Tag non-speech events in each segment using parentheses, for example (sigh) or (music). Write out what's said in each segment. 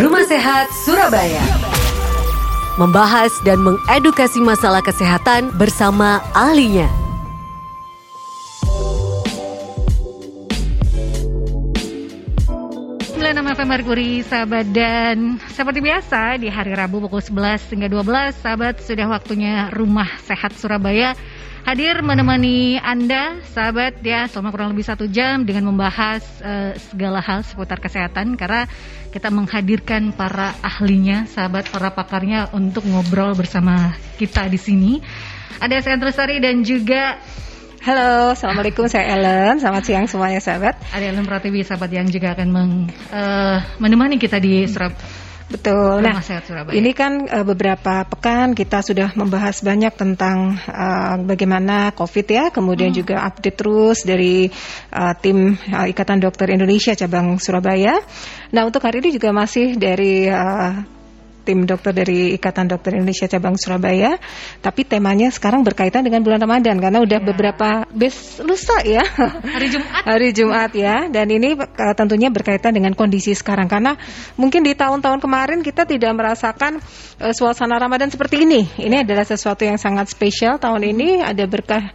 Rumah Sehat Surabaya. Membahas dan mengedukasi masalah kesehatan bersama ahlinya. 96 FM Merkuri sahabat dan seperti biasa di hari Rabu pukul 11 hingga 12 sahabat sudah waktunya Rumah Sehat Surabaya hadir menemani Anda sahabat ya selama kurang lebih satu jam dengan membahas uh, segala hal seputar kesehatan karena kita menghadirkan para ahlinya sahabat para pakarnya untuk ngobrol bersama kita di sini ada saya Sari dan juga Halo, Assalamualaikum, saya Ellen. Selamat siang semuanya sahabat. Ada Ellen Pratiwi, sahabat yang juga akan meng, uh, menemani kita di Surab Betul. Nah, ini kan uh, beberapa pekan kita sudah membahas banyak tentang uh, bagaimana COVID ya, kemudian hmm. juga update terus dari uh, tim uh, Ikatan Dokter Indonesia cabang Surabaya. Nah, untuk hari ini juga masih dari uh, tim dokter dari Ikatan Dokter Indonesia cabang Surabaya. Tapi temanya sekarang berkaitan dengan bulan Ramadan karena udah ya. beberapa bes lusa ya. Hari Jumat. (laughs) Hari Jumat ya. Dan ini uh, tentunya berkaitan dengan kondisi sekarang karena mungkin di tahun-tahun kemarin kita tidak merasakan uh, suasana Ramadan seperti ini. Ini adalah sesuatu yang sangat spesial tahun ini ada berkah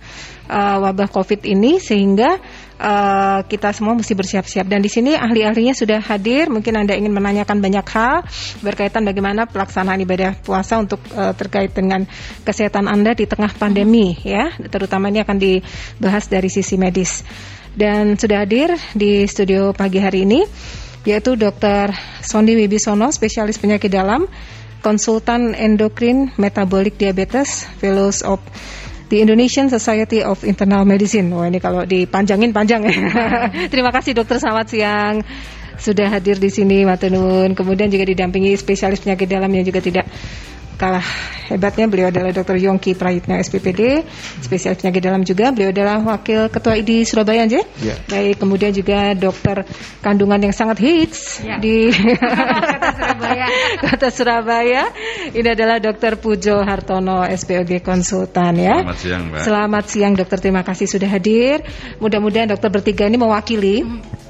uh, wabah Covid ini sehingga uh, kita semua mesti bersiap-siap. Dan di sini ahli-ahlinya sudah hadir. Mungkin anda ingin menanyakan banyak hal berkaitan bagaimana pelaksanaan ibadah puasa untuk uh, terkait dengan kesehatan anda di tengah pandemi, ya. Terutama ini akan dibahas dari sisi medis. Dan sudah hadir di studio pagi hari ini yaitu Dr. Sondi Wibisono, spesialis penyakit dalam, konsultan endokrin metabolik diabetes, fellows of The Indonesian Society of Internal Medicine. Wah ini kalau dipanjangin panjang ya. (laughs) Terima kasih dokter selamat siang sudah hadir di sini Matunun. Kemudian juga didampingi spesialis penyakit dalam yang juga tidak kalah hebatnya beliau adalah Dr. Yongki Prayitna SPPD spesialis penyakit dalam juga beliau adalah wakil ketua ID Surabaya aja ya. baik kemudian juga dokter kandungan yang sangat hits ya. di (laughs) kota Surabaya kota Surabaya ini adalah Dr. Pujo Hartono SPOG konsultan ya selamat siang Mbak selamat siang dokter terima kasih sudah hadir mudah-mudahan dokter bertiga ini mewakili hmm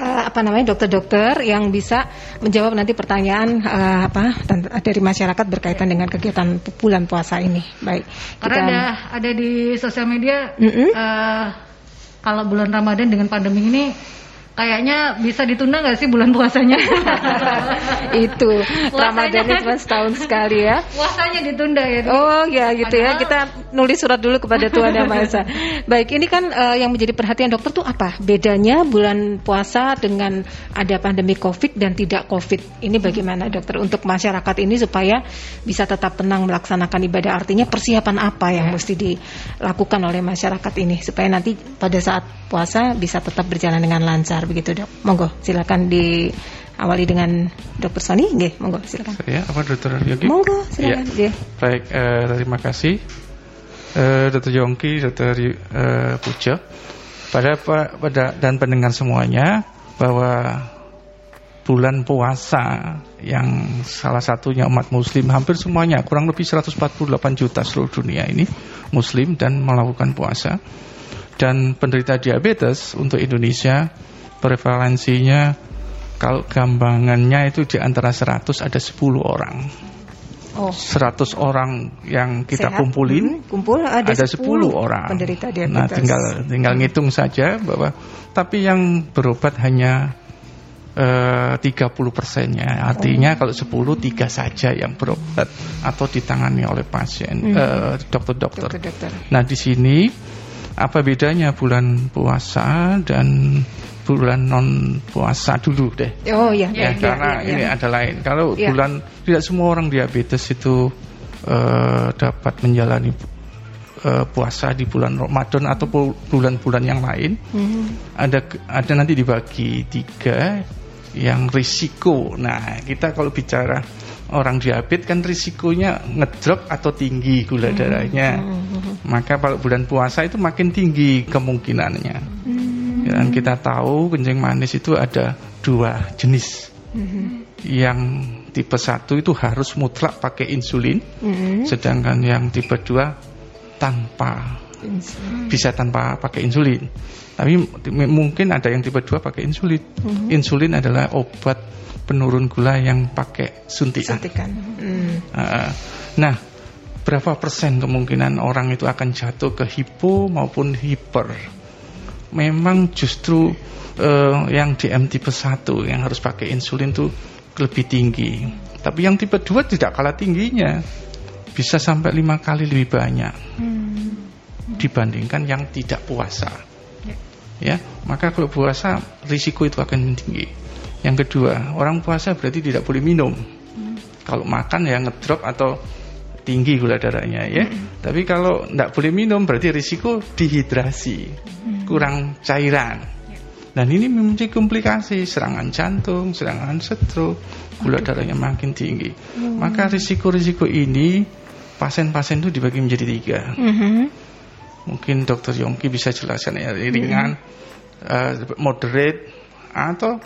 uh, apa namanya dokter-dokter yang bisa menjawab nanti pertanyaan uh, apa dari masyarakat berkaitan dengan kegiatan bulan puasa ini. Baik. Karena kita, ada ada di sosial media mm -hmm. uh, kalau bulan Ramadan dengan pandemi ini Kayaknya bisa ditunda nggak sih bulan puasanya? (laughs) itu Ramadan itu cuma setahun sekali ya. Puasanya ditunda ya. Oh ya gitu ya. Kita nulis surat dulu kepada Tuhan Yang Maha Esa. Baik, ini kan uh, yang menjadi perhatian dokter tuh apa? Bedanya bulan puasa dengan ada pandemi Covid dan tidak Covid. Ini bagaimana dokter untuk masyarakat ini supaya bisa tetap tenang melaksanakan ibadah? Artinya persiapan apa yang mesti dilakukan oleh masyarakat ini supaya nanti pada saat puasa bisa tetap berjalan dengan lancar begitu dok. Monggo silakan di awali dengan Dokter Sony, nggih, monggo silakan. Saya apa Dokter Yogi? Monggo silakan. Ya. Baik, eh, terima kasih eh, Dokter Yongki, Dokter eh, Pujo, pada pada dan pendengar semuanya bahwa bulan puasa yang salah satunya umat muslim hampir semuanya kurang lebih 148 juta seluruh dunia ini muslim dan melakukan puasa dan penderita diabetes untuk Indonesia prevalensinya kalau gambangannya itu di antara 100 ada 10 orang. Oh. 100 orang yang kita Sehat. kumpulin hmm, kumpul ada, ada 10, 10 orang. Penderita diabetes. Nah, tinggal tinggal hmm. ngitung saja bahwa tapi yang berobat hanya uh, 30 persennya. Artinya oh. kalau 10 tiga saja yang berobat atau ditangani oleh pasien eh, dokter-dokter. Hmm. Uh, nah, di sini apa bedanya bulan puasa dan bulan non puasa dulu deh. Oh iya. Ya, ya karena ya, ya, ini ada lain. Kalau ya. bulan tidak semua orang diabetes itu uh, dapat menjalani uh, puasa di bulan Ramadan atau bulan-bulan yang lain. Hmm. Ada ada nanti dibagi tiga yang risiko. Nah, kita kalau bicara orang diabetes kan risikonya ngedrop atau tinggi gula hmm. darahnya. Hmm. Maka kalau bulan puasa itu makin tinggi kemungkinannya. Hmm. Dan kita tahu kencing manis itu ada dua jenis. Mm-hmm. Yang tipe satu itu harus mutlak pakai insulin, mm-hmm. sedangkan yang tipe dua tanpa bisa tanpa pakai insulin. Tapi mungkin ada yang tipe 2 pakai insulin. Mm-hmm. Insulin adalah obat penurun gula yang pakai suntikan. suntikan. Mm. Uh, nah, berapa persen kemungkinan orang itu akan jatuh ke hipo maupun hiper? Memang justru uh, yang DM tipe 1 yang harus pakai insulin itu lebih tinggi. Tapi yang tipe 2 tidak kalah tingginya. Bisa sampai lima kali lebih banyak. Hmm. Dibandingkan yang tidak puasa ya maka kalau puasa risiko itu akan tinggi yang kedua orang puasa berarti tidak boleh minum hmm. kalau makan ya ngedrop atau tinggi gula darahnya ya hmm. tapi kalau tidak boleh minum berarti risiko dehidrasi hmm. Kurang cairan ya. dan ini memiliki komplikasi serangan jantung serangan stroke gula darahnya makin tinggi hmm. maka risiko-risiko ini pasien-pasien itu dibagi menjadi tiga hmm Mungkin dokter Yongki bisa jelaskan ya ringan, hmm. uh, moderate atau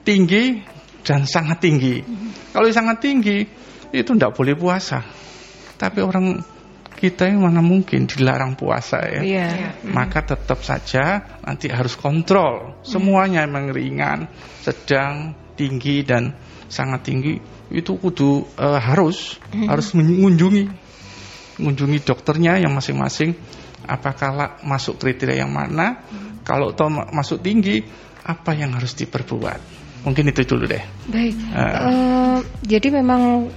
tinggi dan sangat tinggi. Hmm. Kalau sangat tinggi itu tidak boleh puasa. Tapi orang kita yang mana mungkin dilarang puasa ya. Yeah. Hmm. Maka tetap saja nanti harus kontrol. Semuanya memang ringan, sedang, tinggi dan sangat tinggi itu kudu uh, harus hmm. harus mengunjungi mengunjungi dokternya yang masing-masing apakah masuk kriteria yang mana kalau toh masuk tinggi apa yang harus diperbuat mungkin itu dulu deh baik uh, uh, jadi memang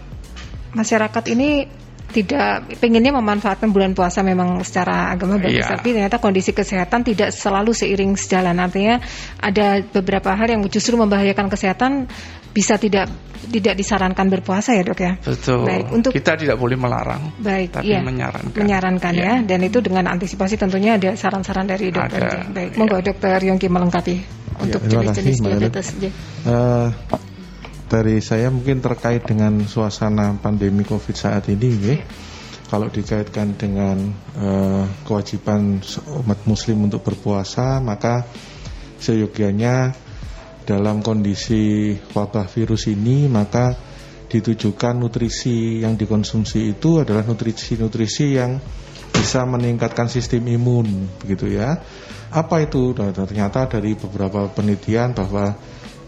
masyarakat ini tidak pengennya memanfaatkan bulan puasa memang secara agama bagus, yeah. tapi ternyata kondisi kesehatan tidak selalu seiring sejalan. Artinya ada beberapa hal yang justru membahayakan kesehatan bisa tidak tidak disarankan berpuasa ya dok ya. Betul. Baik, untuk kita tidak boleh melarang, baik, tapi iya, menyarankan. Menyarankan ya. ya, dan itu dengan antisipasi tentunya ada saran-saran dari dokter. Ada, baik, ya. monggo dokter Yongki melengkapi untuk jenis-jenis diabetes. Uh, dari saya mungkin terkait dengan suasana pandemi COVID saat ini, ya. Kalau dikaitkan dengan uh, kewajiban umat Muslim untuk berpuasa, maka seyogianya dalam kondisi wabah virus ini, maka ditujukan nutrisi yang dikonsumsi itu adalah nutrisi-nutrisi yang bisa meningkatkan sistem imun, begitu ya. Apa itu? Ternyata dari beberapa penelitian bahwa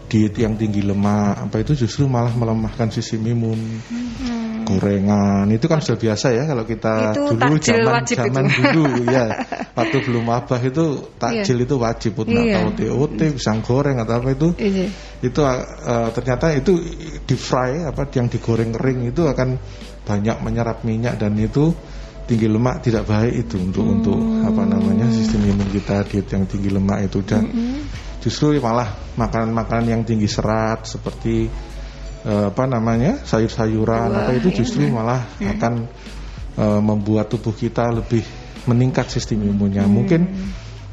diet yang tinggi lemak apa itu justru malah melemahkan sistem imun hmm. gorengan itu kan sudah biasa ya kalau kita itu dulu zaman zaman itu. dulu ya (laughs) waktu belum wabah itu takjil yeah. itu wajib pun iya. atau TOT pisang goreng atau apa itu iya. itu uh, ternyata itu di fry apa yang digoreng kering itu akan banyak menyerap minyak dan itu tinggi lemak tidak baik itu untuk hmm. untuk apa namanya sistem imun kita diet yang tinggi lemak itu dan hmm justru malah makanan-makanan yang tinggi serat seperti uh, apa namanya sayur-sayuran apa itu iya. justru malah hmm. akan uh, membuat tubuh kita lebih meningkat sistem imunnya. Hmm. Mungkin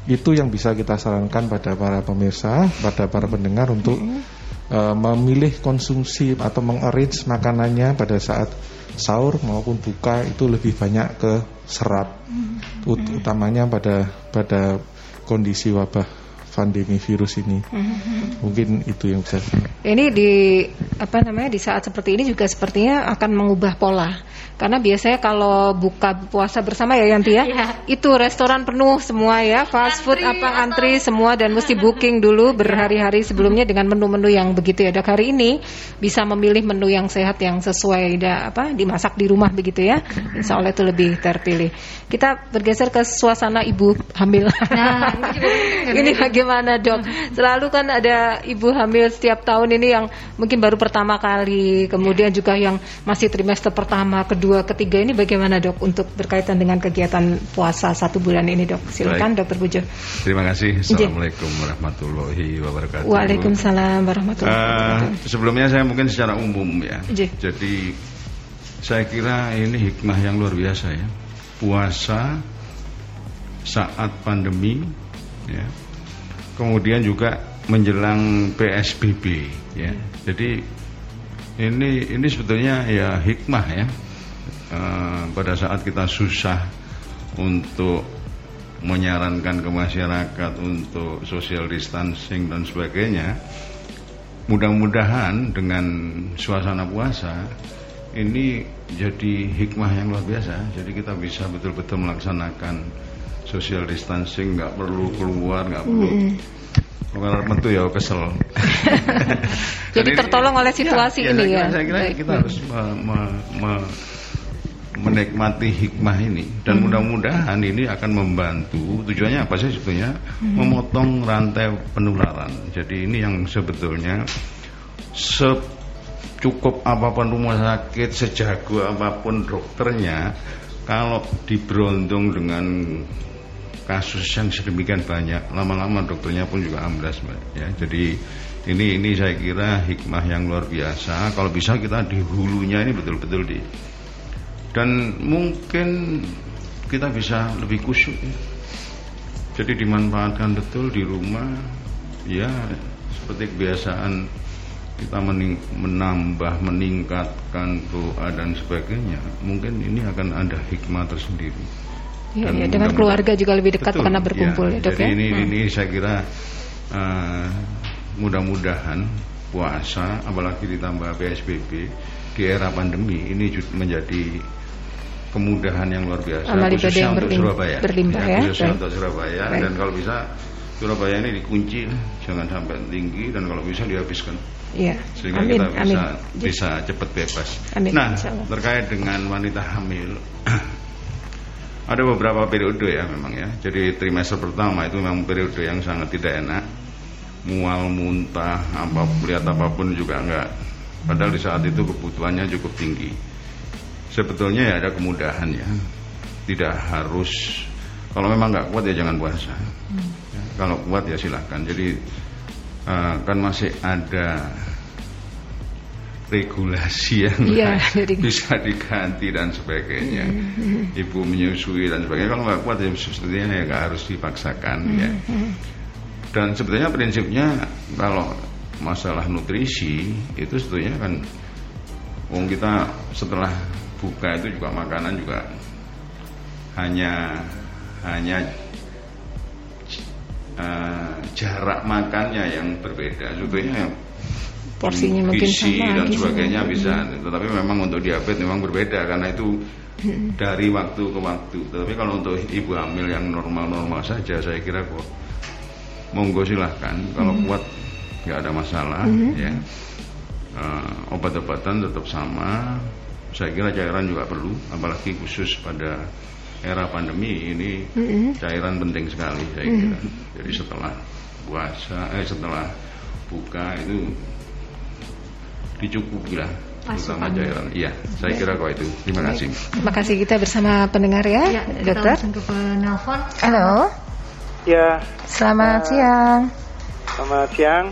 itu yang bisa kita sarankan pada para pemirsa, pada para pendengar untuk hmm. uh, memilih konsumsi atau mengarrange makanannya pada saat sahur maupun buka itu lebih banyak ke serat, hmm. Ut utamanya pada pada kondisi wabah pandemi virus ini. Mm-hmm. Mungkin itu yang bisa. Ini di apa namanya di saat seperti ini juga sepertinya akan mengubah pola. Karena biasanya kalau buka puasa bersama ya Yanti ya, yeah. itu restoran penuh semua ya, fast food antri, apa antri semua dan mesti booking dulu berhari-hari sebelumnya dengan menu-menu yang begitu ya. Dok hari ini bisa memilih menu yang sehat yang sesuai da, apa dimasak di rumah begitu ya. Insya Allah itu lebih terpilih. Kita bergeser ke suasana ibu hamil. Nah, ini (laughs) bagaimana dok? Selalu kan ada ibu hamil setiap tahun ini yang mungkin baru pertama kali, kemudian juga yang masih trimester pertama, kedua kedua, ketiga ini bagaimana dok untuk berkaitan dengan kegiatan puasa satu bulan ini dok? Silakan Baik. dokter Bujo. Terima kasih. Assalamualaikum warahmatullahi wabarakatuh. Waalaikumsalam warahmatullahi uh, wabarakatuh. Sebelumnya saya mungkin secara umum ya. J. Jadi saya kira ini hikmah yang luar biasa ya. Puasa saat pandemi ya. Kemudian juga menjelang PSBB ya. Jadi ini ini sebetulnya ya hikmah ya Eh, pada saat kita susah untuk menyarankan ke masyarakat untuk social distancing dan sebagainya mudah-mudahan dengan suasana puasa ini jadi hikmah yang luar biasa jadi kita bisa betul-betul melaksanakan social distancing nggak perlu keluar nggak perlu mm -hmm. Kalau mentu ya kesel. (laughs) Jadi tertolong oleh situasi ya, ini ya. ya. Saya kira kita harus me, me, me, menikmati hikmah ini dan hmm. mudah-mudahan ini akan membantu tujuannya apa sih sebetulnya hmm. memotong rantai penularan. Jadi ini yang sebetulnya secukup apa pun rumah sakit, sejago apa pun dokternya, kalau diberondong dengan kasus yang sedemikian banyak lama-lama dokternya pun juga amblas ya jadi ini ini saya kira hikmah yang luar biasa kalau bisa kita di hulunya ini betul-betul di dan mungkin kita bisa lebih kusyuk ya. jadi dimanfaatkan betul di rumah ya seperti kebiasaan kita mening, menambah meningkatkan doa dan sebagainya mungkin ini akan ada hikmah tersendiri Ya, ya, dengan keluarga juga lebih dekat betul, karena berkumpul ya, ya dok jadi ya. Ini, hmm. ini saya kira uh, mudah-mudahan puasa apalagi ditambah PSBB di era pandemi ini menjadi kemudahan yang luar biasa Amal khususnya yang untuk Surabaya berlimbah ya, ya khususnya Baik. untuk Surabaya Baik. dan kalau bisa Surabaya ini dikunci jangan sampai tinggi dan kalau bisa dihabiskan ya. sehingga amin, kita bisa amin. bisa cepat bebas amin, nah terkait dengan wanita hamil (clears throat) Ada beberapa periode ya memang ya. Jadi trimester pertama itu memang periode yang sangat tidak enak. Mual, muntah, apa lihat apa pun juga enggak. Padahal di saat itu kebutuhannya cukup tinggi. Sebetulnya ya ada kemudahan ya. Tidak harus kalau memang nggak kuat ya jangan puasa. Hmm. Ya, kalau kuat ya silahkan. Jadi uh, kan masih ada regulasi yang ya, jadi... bisa diganti dan sebagainya. Mm-hmm. Ibu menyusui dan sebagainya. Kalau nggak kuat ya sebetulnya ya nggak harus dipaksakan mm-hmm. ya. Dan sebetulnya prinsipnya kalau masalah nutrisi itu sebetulnya kan wong kita setelah buka itu juga makanan juga hanya hanya uh, jarak makannya yang berbeda. Sebetulnya porsinya mungkin sama dan sebagainya bisa. Tetapi memang untuk diabetes memang berbeda karena itu dari waktu ke waktu. Tetapi kalau untuk ibu hamil yang normal-normal saja saya kira kok monggo silahkan. Kalau kuat nggak ada masalah hmm. ya. Uh, obat-obatan tetap sama saya kira cairan juga perlu apalagi khusus pada era pandemi ini cairan penting sekali saya kira jadi setelah puasa eh setelah buka itu dicukupi lah terutama cairan. Iya, saya kira kok itu. Terima kasih. Terima kasih kita bersama pendengar ya, ya dokter. Penelpon. Halo. Ya. Selamat uh, siang. Selamat siang.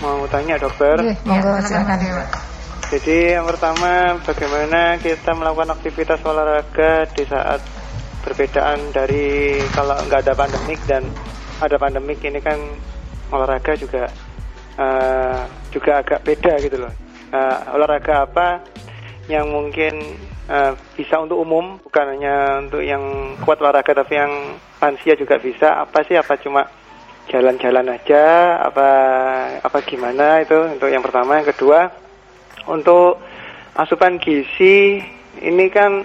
Mau tanya dokter? Iya, monggo ya, silakan. Jadi yang pertama bagaimana kita melakukan aktivitas olahraga di saat perbedaan dari kalau nggak ada pandemik dan ada pandemik ini kan olahraga juga uh, juga agak beda gitu loh. Uh, olahraga apa yang mungkin uh, bisa untuk umum, bukan hanya untuk yang kuat olahraga tapi yang lansia juga bisa. Apa sih? Apa cuma jalan-jalan aja? Apa apa gimana itu? Untuk yang pertama, yang kedua untuk asupan gizi ini kan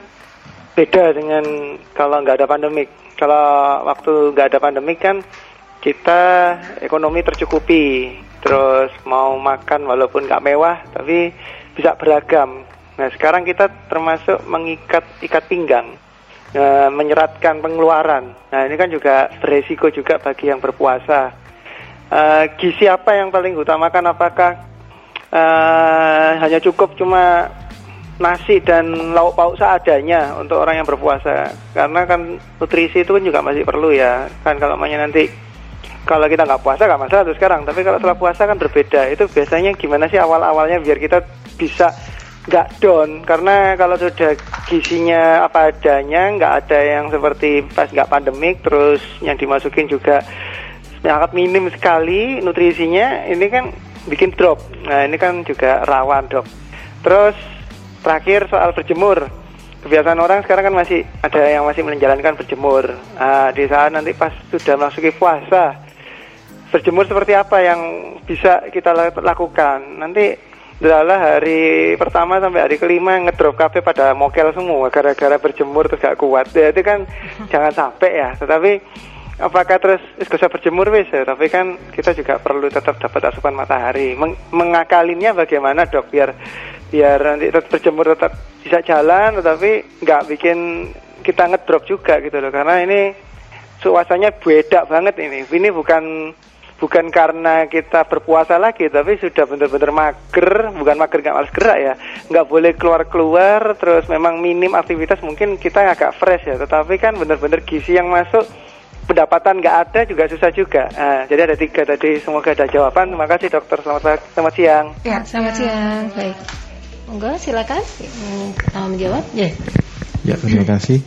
beda dengan kalau nggak ada pandemik. Kalau waktu nggak ada pandemik kan kita ekonomi tercukupi terus mau makan walaupun nggak mewah tapi bisa beragam. Nah sekarang kita termasuk mengikat ikat pinggang, e, menyeratkan pengeluaran. Nah ini kan juga beresiko juga bagi yang berpuasa. E, gizi apa yang paling utamakan? Apakah e, hanya cukup cuma nasi dan lauk pauk seadanya untuk orang yang berpuasa? Karena kan nutrisi itu kan juga masih perlu ya. Kan kalau namanya nanti kalau kita nggak puasa nggak masalah tuh sekarang tapi kalau setelah puasa kan berbeda itu biasanya gimana sih awal awalnya biar kita bisa nggak down karena kalau sudah gizinya apa adanya nggak ada yang seperti pas nggak pandemik terus yang dimasukin juga sangat minim sekali nutrisinya ini kan bikin drop. Nah ini kan juga rawan dok. Terus terakhir soal berjemur. Kebiasaan orang sekarang kan masih ada yang masih menjalankan berjemur. Nah, di saat nanti pas sudah masuki puasa berjemur seperti apa yang bisa kita lakukan? Nanti adalah hari pertama sampai hari kelima ngedrop kafe pada mokel semua gara-gara berjemur terus gak kuat. Ya kan (laughs) jangan sampai ya. Tetapi apakah terus gak usah berjemur wis? Ya tapi kan kita juga perlu tetap dapat asupan matahari. Meng mengakalinya bagaimana dok? Biar biar nanti tetap berjemur tetap bisa jalan tetapi nggak bikin kita ngedrop juga gitu loh. Karena ini suasananya beda banget ini. Ini bukan bukan karena kita berpuasa lagi tapi sudah benar-benar mager. Bukan mager nggak malas gerak ya. Nggak boleh keluar-keluar terus memang minim aktivitas. Mungkin kita agak fresh ya. Tetapi kan benar-benar gizi yang masuk pendapatan nggak ada juga susah juga. Nah, jadi ada tiga tadi, semoga ada jawaban. Terima kasih dokter, selamat selamat siang. Ya, selamat siang. Baik. Monggo silakan mau menjawab. Ya. Ya, terima kasih.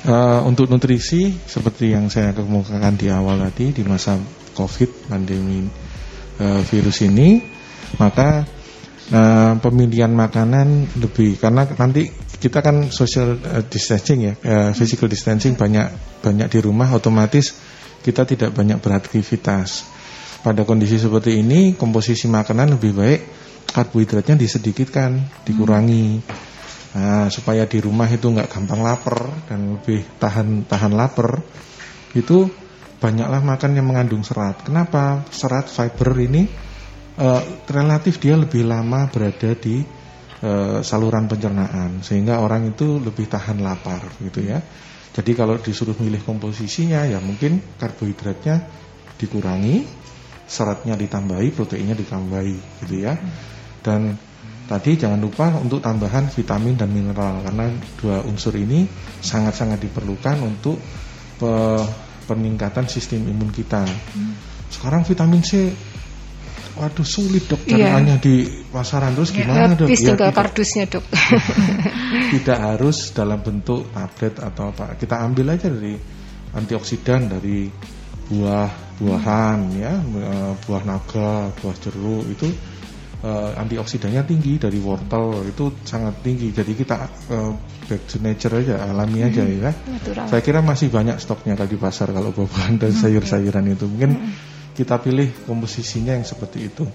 Uh, untuk nutrisi seperti yang saya kemukakan di awal tadi di masa COVID pandemi uh, virus ini, maka uh, pemilihan makanan lebih karena nanti kita kan social eh, distancing ya, uh, physical distancing banyak banyak di rumah otomatis kita tidak banyak beraktivitas. Pada kondisi seperti ini komposisi makanan lebih baik karbohidratnya disedikitkan, dikurangi. Nah, supaya di rumah itu nggak gampang lapar dan lebih tahan tahan lapar. Itu banyaklah makan yang mengandung serat. Kenapa? Serat fiber ini uh, relatif dia lebih lama berada di e, saluran pencernaan sehingga orang itu lebih tahan lapar gitu ya. Jadi kalau disuruh milih komposisinya ya mungkin karbohidratnya dikurangi, seratnya ditambahi, proteinnya ditambahi gitu ya. Dan tadi jangan lupa untuk tambahan vitamin dan mineral karena dua unsur ini sangat-sangat diperlukan untuk peningkatan sistem imun kita. Sekarang vitamin C Waduh sulit dok cariannya iya. di pasaran terus iya, gimana dok? Habis ya, tinggal kardusnya dok. (laughs) tidak harus dalam bentuk tablet atau apa. Kita ambil aja dari antioksidan dari buah-buahan ya, eh, buah naga, buah jeruk itu uh, antioksidannya tinggi dari wortel itu sangat tinggi. Jadi kita uh, back to nature aja, alami aja hmm, ya. Natural. Saya kira masih banyak stoknya kalau di pasar kalau buah-buahan dan hmm, sayur-sayuran itu. Mungkin hmm kita pilih komposisinya yang seperti itu.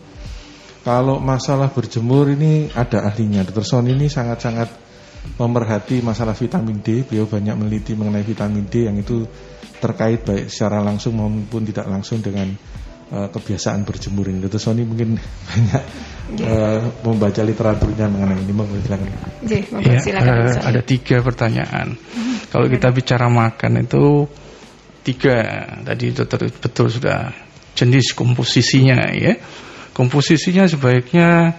Kalau masalah berjemur ini ada ahlinya. Dr. Son ini sangat-sangat memerhati masalah vitamin D. Beliau banyak meneliti mengenai vitamin D yang itu terkait baik secara langsung maupun tidak langsung dengan uh, kebiasaan berjemur ini. Dr. Sony mungkin (laughs) banyak uh, membaca literaturnya mengenai ini. Monggo silakan. Ya, uh, ada tiga pertanyaan. Kalau kita bicara makan itu tiga tadi dokter betul sudah jenis komposisinya ya. Komposisinya sebaiknya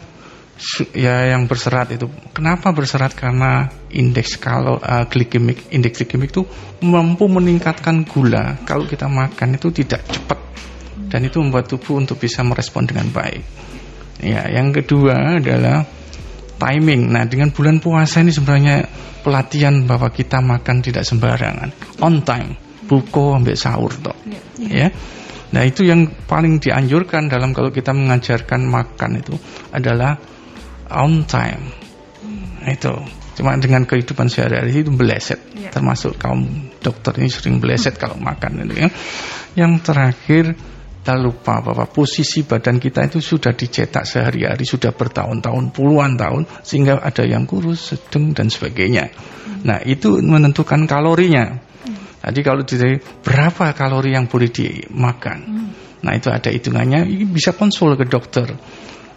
ya yang berserat itu. Kenapa berserat? Karena indeks kalau uh, glikemik indeks glikemik itu mampu meningkatkan gula kalau kita makan itu tidak cepat dan itu membuat tubuh untuk bisa merespon dengan baik. Ya, yang kedua adalah timing. Nah, dengan bulan puasa ini sebenarnya pelatihan bahwa kita makan tidak sembarangan, on time, buko ambil sahur toh. Ya. ya. Nah itu yang paling dianjurkan dalam kalau kita mengajarkan makan itu adalah on time. Nah, itu cuma dengan kehidupan sehari-hari itu beleset, ya. termasuk kaum dokter ini sering beleset hmm. kalau makan itu ya. Yang terakhir kita lupa bahwa posisi badan kita itu sudah dicetak sehari-hari sudah bertahun-tahun puluhan tahun sehingga ada yang kurus, sedang dan sebagainya. Hmm. Nah itu menentukan kalorinya. Jadi kalau ditanya berapa kalori yang boleh dimakan, hmm. nah itu ada hitungannya. Bisa konsul ke dokter.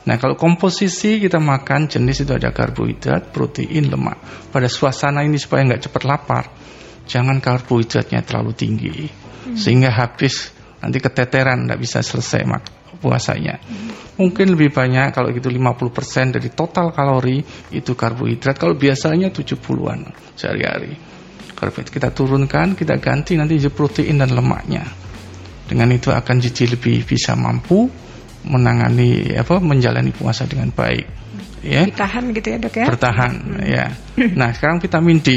Nah kalau komposisi kita makan jenis itu ada karbohidrat, protein, lemak. Pada suasana ini supaya nggak cepat lapar, jangan karbohidratnya terlalu tinggi hmm. sehingga habis nanti keteteran nggak bisa selesai mak puasanya. Hmm. Mungkin lebih banyak kalau gitu 50% dari total kalori itu karbohidrat. Kalau biasanya 70-an sehari-hari. Karbohidrat kita turunkan, kita ganti nanti jadi protein dan lemaknya. Dengan itu akan jadi lebih bisa mampu menangani apa menjalani puasa dengan baik. Ya. Bertahan gitu ya dok ya. Bertahan hmm. ya. Nah sekarang vitamin D.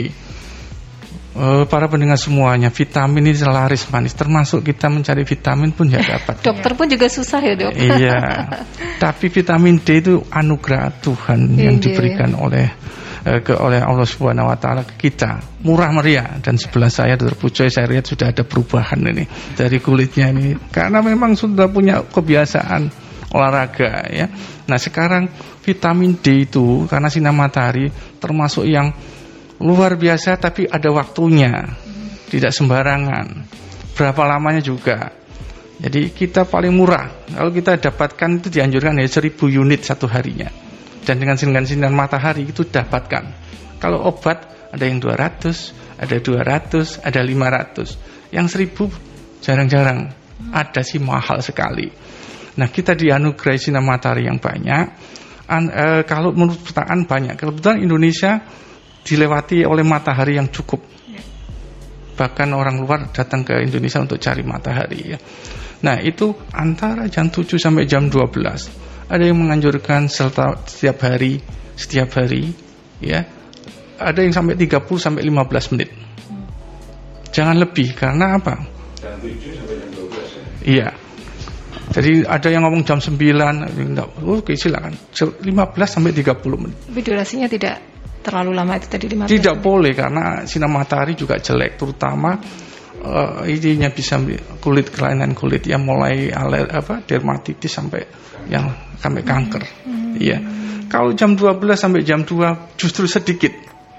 Uh, para pendengar semuanya vitamin ini laris manis termasuk kita mencari vitamin pun ya (laughs) dapat dokter pun juga susah ya dok iya (laughs) tapi vitamin D itu anugerah Tuhan yang iya. diberikan oleh Eh, ke oleh Allah Subhanahu wa taala ke kita. Murah meriah dan sebelah saya Dr. Saya lihat sudah ada perubahan ini dari kulitnya ini karena memang sudah punya kebiasaan olahraga ya. Nah sekarang vitamin D itu karena sinar matahari termasuk yang luar biasa tapi ada waktunya, tidak sembarangan. Berapa lamanya juga. Jadi kita paling murah. Kalau kita dapatkan itu dianjurkan ya 1000 unit satu harinya. Dan dengan sinar sinar matahari itu dapatkan. Kalau obat ada yang 200, ada 200, ada 500. Yang 1000 jarang-jarang. Ada sih mahal sekali. Nah kita dianugerahi sinar matahari yang banyak. An, e, kalau menurut petaan banyak. Kebetulan Indonesia dilewati oleh matahari yang cukup. Bahkan orang luar datang ke Indonesia untuk cari matahari ya. Nah itu antara jam 7 sampai jam 12. Ada yang menganjurkan setiap hari, setiap hari ya. Ada yang sampai 30 sampai 15 menit. Jangan lebih karena apa? Jam 7 sampai jam 12 ya. Iya. Jadi ada yang ngomong jam 9, enggak, oke silakan. 15 sampai 30 menit. Tapi durasinya tidak terlalu lama itu tadi 15 Tidak menit. boleh karena sinar matahari juga jelek, terutama uh, ininya bisa kulit kelainan kulit yang mulai aler apa dermatitis sampai yang sampai kanker. Hmm. Iya. Kalau jam 12 sampai jam 2 justru sedikit.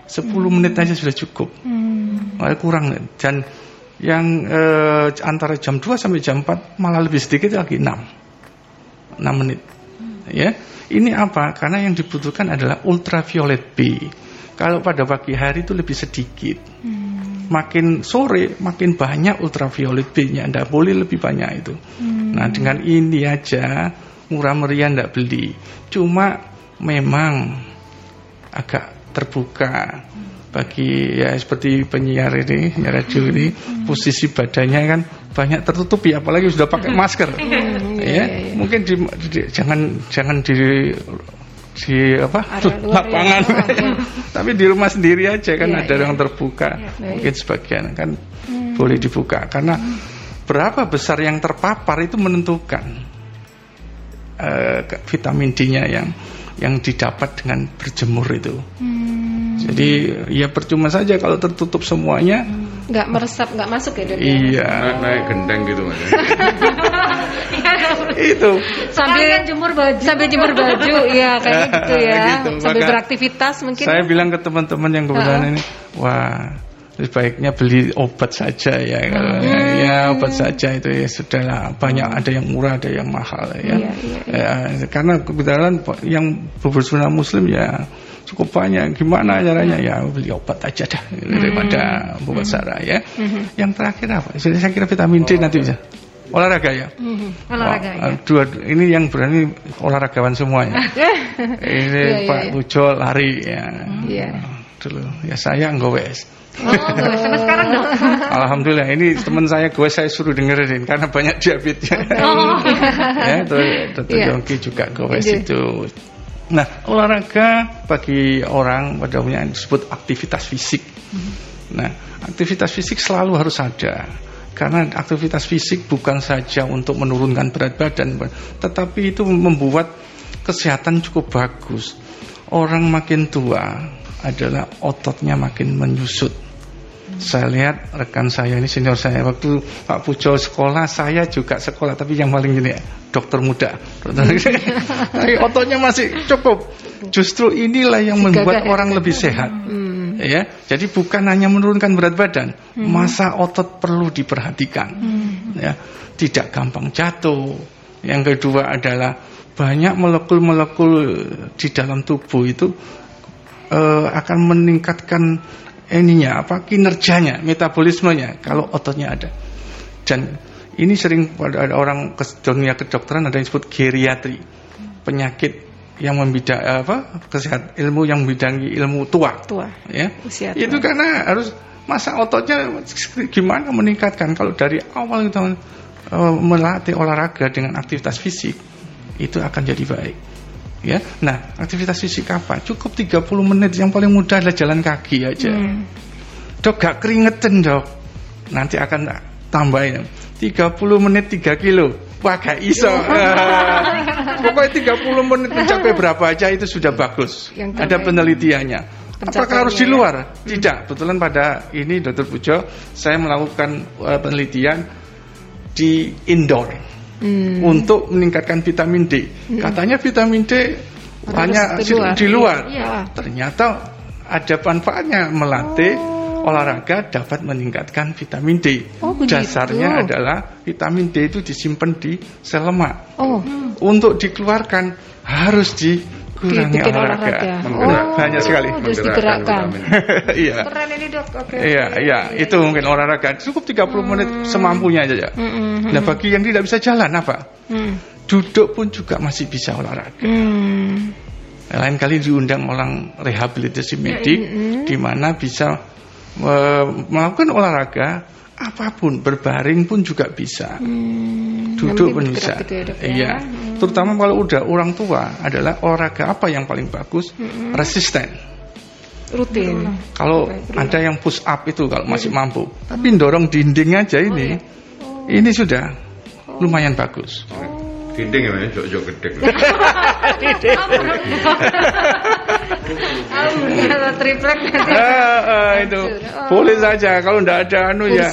10 hmm. menit aja sudah cukup. Hmm. kurang dan yang eh, antara jam 2 sampai jam 4 malah lebih sedikit lagi 6 6 menit ya ini apa karena yang dibutuhkan adalah ultraviolet B kalau pada pagi hari itu lebih sedikit hmm. Makin sore makin banyak ultraviolet B-nya Anda boleh lebih banyak itu hmm. nah dengan ini aja murah meriah ndak beli cuma memang agak terbuka bagi ya seperti penyiar ini, penyiar radio ini hmm. posisi badannya kan banyak tertutupi apalagi sudah pakai masker. Hmm, ya, iya, iya. mungkin di, di, jangan jangan di di apa lapangan ya. tapi di rumah sendiri aja kan ya, ada ya. yang terbuka ya, mungkin sebagian kan hmm. boleh dibuka karena hmm. berapa besar yang terpapar itu menentukan uh, vitamin D-nya yang yang didapat dengan berjemur itu. Hmm. Jadi ya percuma saja kalau tertutup semuanya. Nggak meresap, nggak masuk ya Iya. Naik, naik gendeng gitu mas. (laughs) itu. Sambil jemur baju. Sambil jemur baju, iya kayak (laughs) gitu ya. gitu. Sambil Maka beraktivitas mungkin. Saya bilang ke teman-teman yang kebetulan uh -huh. ini, wah sebaiknya beli obat saja ya hmm. ya obat saja itu ya sudahlah banyak ada yang murah ada yang mahal ya, iya, iya, iya. ya karena kebetulan yang beberapa muslim ya cukup banyak gimana caranya ya beli obat aja dah daripada hmm. obat sarah ya hmm. yang terakhir apa saya kira vitamin D nanti bisa olahraga ya hmm. olahraga Wah, ya. dua ini yang berani olahragawan semuanya (laughs) ini yeah, Pak yeah. Ujo lari ya yeah. dulu ya saya nggowes Oh, gue sampai sekarang dong. (laughs) Alhamdulillah ini teman saya gue saya suruh dengerin karena banyak diabetesnya. Oh. (laughs) ya, itu Dr. Yeah. Juga gue yeah. itu Nah, olahraga bagi orang pada umumnya disebut aktivitas fisik. Hmm. Nah, aktivitas fisik selalu harus ada. Karena aktivitas fisik bukan saja untuk menurunkan berat badan, tetapi itu membuat kesehatan cukup bagus. Orang makin tua adalah ototnya makin menyusut. Saya lihat rekan saya ini senior saya waktu Pak Pujo sekolah, saya juga sekolah tapi yang paling ini dokter muda. (laughs) Tapi ototnya masih cukup. Justru inilah yang membuat orang lebih sehat. Hmm. Ya, jadi bukan hanya menurunkan berat badan, hmm. masa otot perlu diperhatikan. Hmm. Ya, tidak gampang jatuh. Yang kedua adalah banyak molekul-molekul di dalam tubuh itu uh, akan meningkatkan ininya apa kinerjanya, metabolismenya kalau ototnya ada. Dan ini sering pada ada orang ke dunia kedokteran ada yang disebut geriatri, penyakit yang membidang apa kesehatan ilmu yang membidangi ilmu tua. Tua. Ya. Usia tua. Itu karena harus masa ototnya gimana meningkatkan kalau dari awal kita uh, melatih olahraga dengan aktivitas fisik itu akan jadi baik. Ya. Nah, aktivitas fisik apa? Cukup 30 menit yang paling mudah adalah jalan kaki aja. Hmm. Dok gak keringetan, Dok. Nanti akan tambahin 30 menit 3 kilo. Wah gak iso. (laughs) Pokoknya 30 menit mencapai berapa aja itu sudah bagus. Ada penelitiannya. Apakah harus di luar? Ya? Tidak. Betulan pada ini Dr. Pujo, saya melakukan uh, penelitian di indoor hmm. untuk meningkatkan vitamin D. Hmm. Katanya vitamin D hanya di luar. Di luar. Iya. Ternyata ada manfaatnya melatih oh. olahraga dapat meningkatkan vitamin D. Oh, Dasarnya adalah vitamin D itu disimpan di sel lemak. Oh. Untuk dikeluarkan harus di kurangi olahraga. olahraga. Oh, banyak sekali. Harus digerakkan. (laughs) iya. Keren ini dok. Oke. Okay, iya, iya, itu mungkin olahraga. Cukup 30 hmm. menit semampunya aja ya. Hmm, hmm, hmm. Nah, bagi yang tidak bisa jalan apa? Hmm. Duduk pun juga masih bisa olahraga. Hmm. Lain kali diundang orang rehabilitasi medik hmm. di mana bisa uh, melakukan olahraga apa pun berbaring pun juga bisa. Hmm, Duduk pun bisa. Gitu ya, ya? Iya. Hmm terutama kalau udah orang tua adalah olahraga apa yang paling bagus mm-hmm. resisten rutin kalau ada yang push up itu kalau masih mm. mampu tapi dorong dinding aja ini oh, iya. oh. ini sudah lumayan bagus oh. Dinding ya, jok jok (laughs) (laughs) gede. triplek (laughs) itu boleh saja kalau tidak ada anu ya.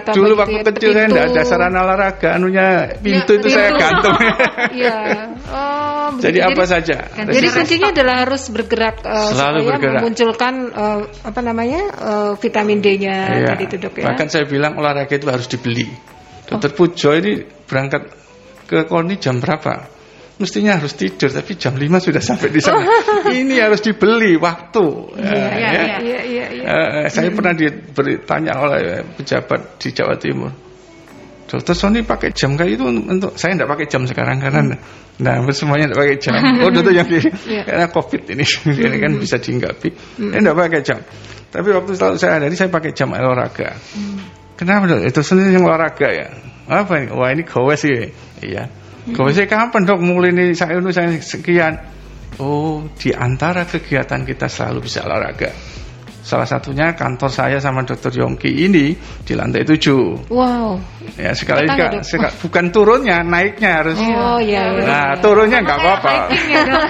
atau Dulu waktu kecil saya tidak ada sarana olahraga anunya pintu itu saya gantung. (laughs) Iya. Oh. Jadi apa saja. Jadi kuncinya adalah harus bergerak uh, Selalu bergerak. memunculkan uh, apa namanya uh, vitamin D-nya iya. tadi itu dok ya. Bahkan saya bilang olahraga itu harus dibeli. Dokter oh. Pujo ini berangkat ke Koni jam berapa? Mestinya harus tidur, tapi jam 5 sudah sampai di sana. (laughs) Ini harus dibeli waktu. Iya, uh, iya, ya. iya, iya, iya. Uh, saya hmm. pernah ditanya oleh pejabat di Jawa Timur. Dokter Sony pakai jam kayak itu untuk saya tidak pakai jam sekarang karena hmm. nah semuanya tidak pakai jam. (laughs) Oh dokter yang yeah. karena covid ini (laughs) ini kan bisa dihinggapi. Hmm. Saya tidak pakai jam. Tapi waktu selalu saya dari saya pakai jam olahraga. Hmm. Kenapa dok? Itu sendiri yang olahraga ya. Apa ini? Wah ini gowes sih. Iya. Sih kapan dok mulai ini saya itu saya sekian. Oh, di antara kegiatan kita selalu bisa olahraga. Salah satunya kantor saya sama Dokter Yongki ini di lantai tujuh. Wow. Ya sekali sekali, bukan turunnya, naiknya harus. Oh iya. iya nah iya. turunnya nggak apa-apa. (laughs)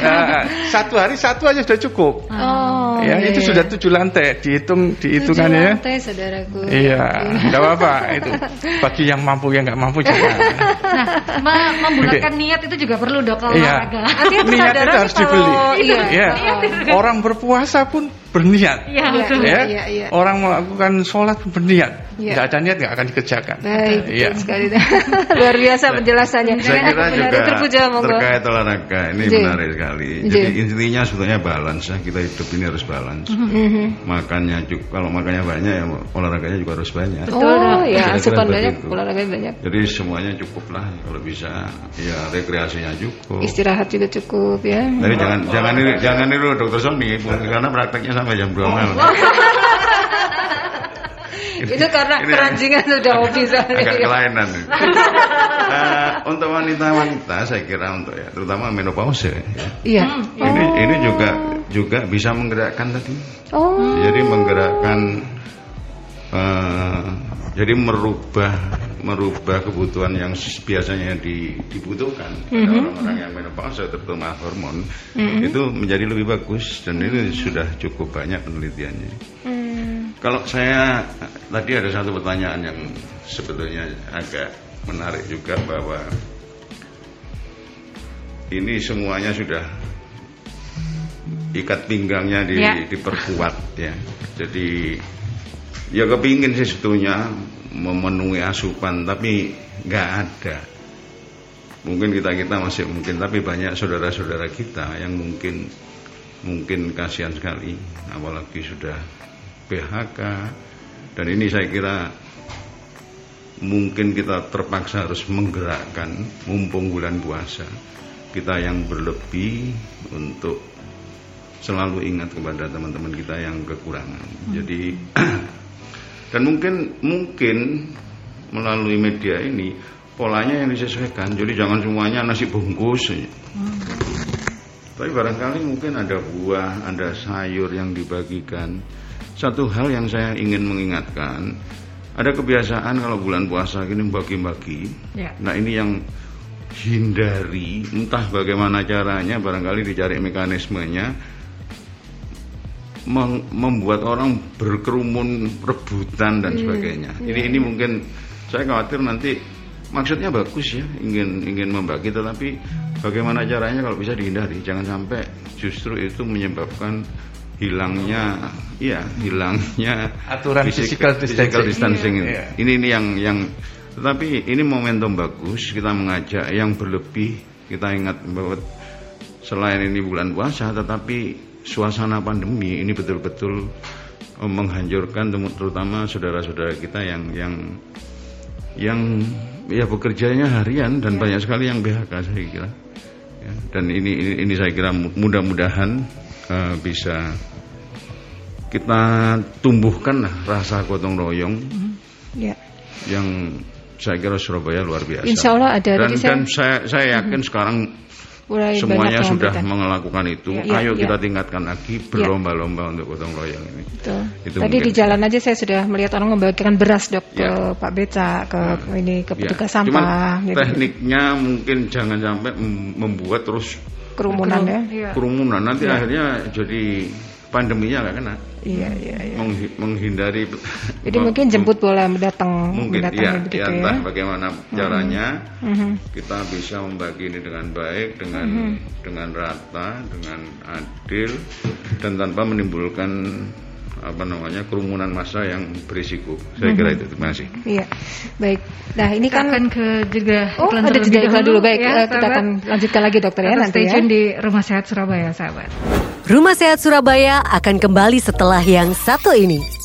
Nah, satu hari satu aja sudah cukup. Oh. Ya iya, itu iya. sudah tujuh lantai, dihitung dihitungannya. Tujuh lantai saudaraku. Iya, nggak apa-apa itu. (laughs) Bagi yang mampu yang nggak mampu jangan. Nah, membulatkan niat itu juga perlu dok kalau iya. olahraga. Niat itu harus dibeli. Iya. iya. Orang berpuasa pun berniat. Iya, betul. Ya, ya, ya. Orang melakukan sholat berniat. Ya. Tidak ada niat nggak akan dikerjakan. Baik, ya. sekali. (laughs) Luar biasa penjelasannya. Saya kira juga terpuja, terkait olahraga ini J. menarik sekali. J. Jadi intinya sebetulnya balance ya. Kita hidup ini harus balance. Mm -hmm. Makannya juga kalau makannya banyak ya olahraganya juga harus banyak. Oh ya, asupan banyak, olahraganya banyak. Jadi semuanya cukup lah kalau bisa. Ya rekreasinya cukup. Istirahat juga cukup ya. Jadi jangan jangan ini jangan ini dokter Sony karena prakteknya sampai jam 2 malam. (laughs) itu karena ini keranjingan sudah (laughs) hobi soalnya. Agak kelainan. uh, untuk wanita-wanita saya kira untuk ya, terutama menopause ya. Iya. Oh. Ini ini juga juga bisa menggerakkan tadi. Oh. Jadi menggerakkan uh, jadi merubah merubah kebutuhan yang biasanya dibutuhkan mm -hmm. orang-orang yang menopause terutama hormon mm -hmm. itu menjadi lebih bagus dan ini sudah cukup banyak penelitiannya. Mm. Kalau saya tadi ada satu pertanyaan yang sebetulnya agak menarik juga bahwa ini semuanya sudah ikat pinggangnya di, yeah. diperkuat ya. Jadi ya kepingin sih sebetulnya memenuhi asupan tapi nggak ada mungkin kita kita masih mungkin tapi banyak saudara-saudara kita yang mungkin mungkin kasihan sekali apalagi sudah PHK dan ini saya kira mungkin kita terpaksa harus menggerakkan mumpung bulan puasa kita yang berlebih untuk selalu ingat kepada teman-teman kita yang kekurangan hmm. jadi (clears throat) Dan mungkin mungkin melalui media ini polanya yang disesuaikan. Jadi jangan semuanya nasi bungkus. Hmm. Tapi barangkali mungkin ada buah, ada sayur yang dibagikan. Satu hal yang saya ingin mengingatkan, ada kebiasaan kalau bulan puasa gini bagi-bagi. Ya. Nah ini yang hindari, entah bagaimana caranya, barangkali dicari mekanismenya membuat orang berkerumun rebutan dan hmm. sebagainya. Ini yeah. ini mungkin saya khawatir nanti maksudnya bagus ya ingin ingin membagi tetapi bagaimana caranya kalau bisa dihindari jangan sampai justru itu menyebabkan hilangnya iya hilangnya aturan physical, physical distancing, ini. Iya. ini ini yang yang tetapi ini momentum bagus kita mengajak yang berlebih kita ingat bahwa selain ini bulan puasa tetapi suasana pandemi ini betul-betul eh, menghancurkan terutama saudara-saudara kita yang yang yang ya bekerjanya harian dan ya. banyak sekali yang BHK saya kira ya, dan ini, ini ini saya kira mudah-mudahan uh, bisa kita tumbuhkan lah rasa gotong royong mm-hmm. ya. yang saya kira Surabaya luar biasa. Insya Allah ada. Dan, dan saya, saya yakin hmm. sekarang Mulai semuanya sudah melakukan itu. Ya, ya, Ayo ya. kita tingkatkan lagi ya. berlomba-lomba ya. untuk gotong royong ini. Betul. Itu Tadi di jalan aja saya sudah melihat orang membagikan beras dok ya. ke Pak Beca ke nah, ini ke ya. petugas ya. sampah. gitu. Tekniknya mungkin jangan sampai membuat terus kerumunan ya. Kerumunan nanti ya. akhirnya jadi pandeminya nggak kena. Iya iya. iya. menghindari. Jadi mungkin jemput bola datang. Mungkin iya, ya, ya, entah bagaimana caranya uh -huh. kita bisa membagi ini dengan baik, dengan uh -huh. dengan rata, dengan adil dan tanpa menimbulkan apa namanya kerumunan massa yang berisiko. Saya kira itu. Terima kasih. Iya, baik. Nah ini kan akan ke juga oh ada jeda iklan dulu. Baik, ya, kita akan lanjutkan lagi dokter ya nanti ya. di Rumah Sehat Surabaya, sahabat. Rumah Sehat Surabaya akan kembali setelah yang satu ini.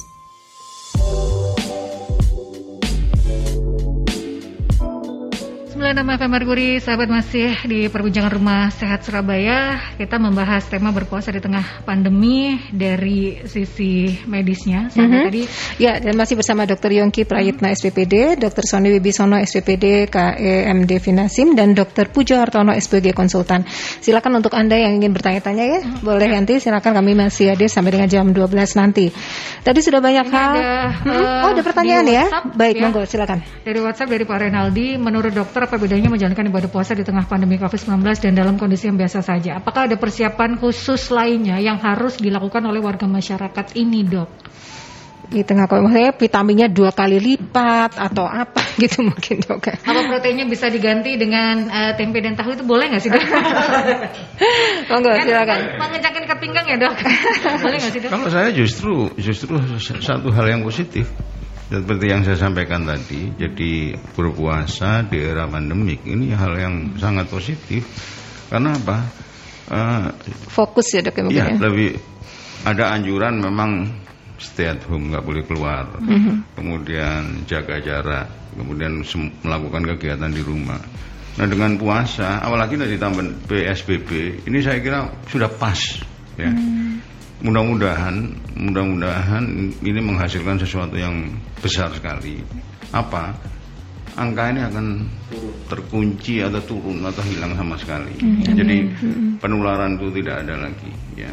96 FM Merkuri, sahabat masih di perbincangan Rumah Sehat Surabaya. Kita membahas tema berpuasa di tengah pandemi dari sisi medisnya. mm -hmm. tadi. Ya, dan masih bersama Dr. Yongki Prayitna mm -hmm. SPPD, Dr. Sony Wibisono SPPD, KEMD Finasim, dan Dr. Pujo Hartono SPG Konsultan. Silakan untuk Anda yang ingin bertanya-tanya ya, mm -hmm. boleh nanti silakan kami masih hadir sampai dengan jam 12 nanti. Tadi sudah banyak hal. Ada, hmm? uh, oh, ada pertanyaan ya? Baik, ya. monggo silakan. Dari WhatsApp dari Pak Renaldi, menurut dokter apa bedanya menjalankan ibadah puasa di tengah pandemi COVID-19 dan dalam kondisi yang biasa saja? Apakah ada persiapan khusus lainnya yang harus dilakukan oleh warga masyarakat ini, dok? di tengah maksudnya vitaminnya dua kali lipat atau apa (laughs) gitu mungkin dok apa proteinnya bisa diganti dengan uh, tempe dan tahu itu boleh nggak sih dok? (laughs) Monggo kan, silakan. Mengecakin ke pinggang ya dok. (laughs) boleh nggak sih dok? Kalau saya justru justru satu hal yang positif seperti yang saya sampaikan tadi, jadi berpuasa di era pandemik ini hal yang sangat positif. Karena apa? Uh, Fokus ya dok ya mungkin ya, lebih ada anjuran memang stay at home nggak boleh keluar, mm -hmm. kemudian jaga jarak, kemudian melakukan kegiatan di rumah. Nah dengan puasa, apalagi ditambah PSBB, ini saya kira sudah pas ya. Mm mudah-mudahan mudah-mudahan ini menghasilkan sesuatu yang besar sekali. Apa? Angka ini akan terkunci atau turun atau hilang sama sekali. Mm-hmm. jadi penularan itu tidak ada lagi ya.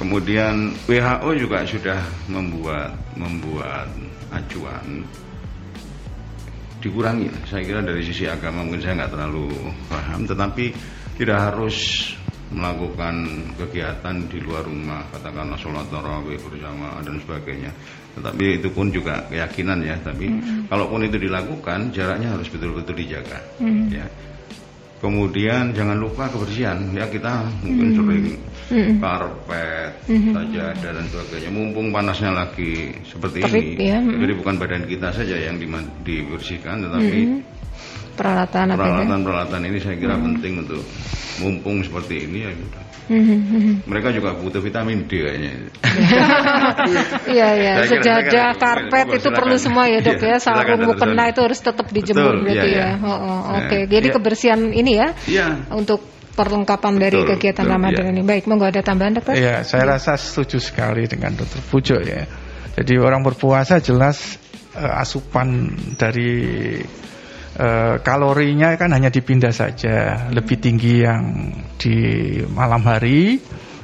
Kemudian WHO juga sudah membuat membuat acuan. Dikurangi saya kira dari sisi agama mungkin saya nggak terlalu paham tetapi tidak harus melakukan kegiatan di luar rumah katakanlah sholat tarawih bersama dan sebagainya tetapi itu pun juga keyakinan ya tapi mm -hmm. kalaupun itu dilakukan jaraknya harus betul-betul dijaga mm -hmm. ya kemudian jangan lupa kebersihan ya kita mungkin sering mm -hmm. karpet mm -hmm. sajadah dan sebagainya mumpung panasnya lagi seperti Terik, ini ya. jadi bukan badan kita saja yang dibersihkan tetapi mm -hmm peralatan peralatan peralatan ini saya kira hmm. penting untuk mumpung seperti ini ya gitu. Mereka juga butuh vitamin D kayaknya. (laughs) Iya iya, sejadah, karpet itu perlu semua ya dok ya. ya. Sarung mukena itu harus tetap dijemur Betul, berarti iya, ya. ya. Oh, oh, Oke, okay. jadi ya. kebersihan ini ya. Iya. Untuk perlengkapan dari betul, kegiatan betul, Ramadan ya. ini. Baik, monggo ada tambahan dokter? Iya, saya ya. rasa setuju sekali dengan dokter Pujo ya. Jadi orang berpuasa jelas uh, asupan dari Eh, kalorinya kan hanya dipindah saja, lebih tinggi yang di malam hari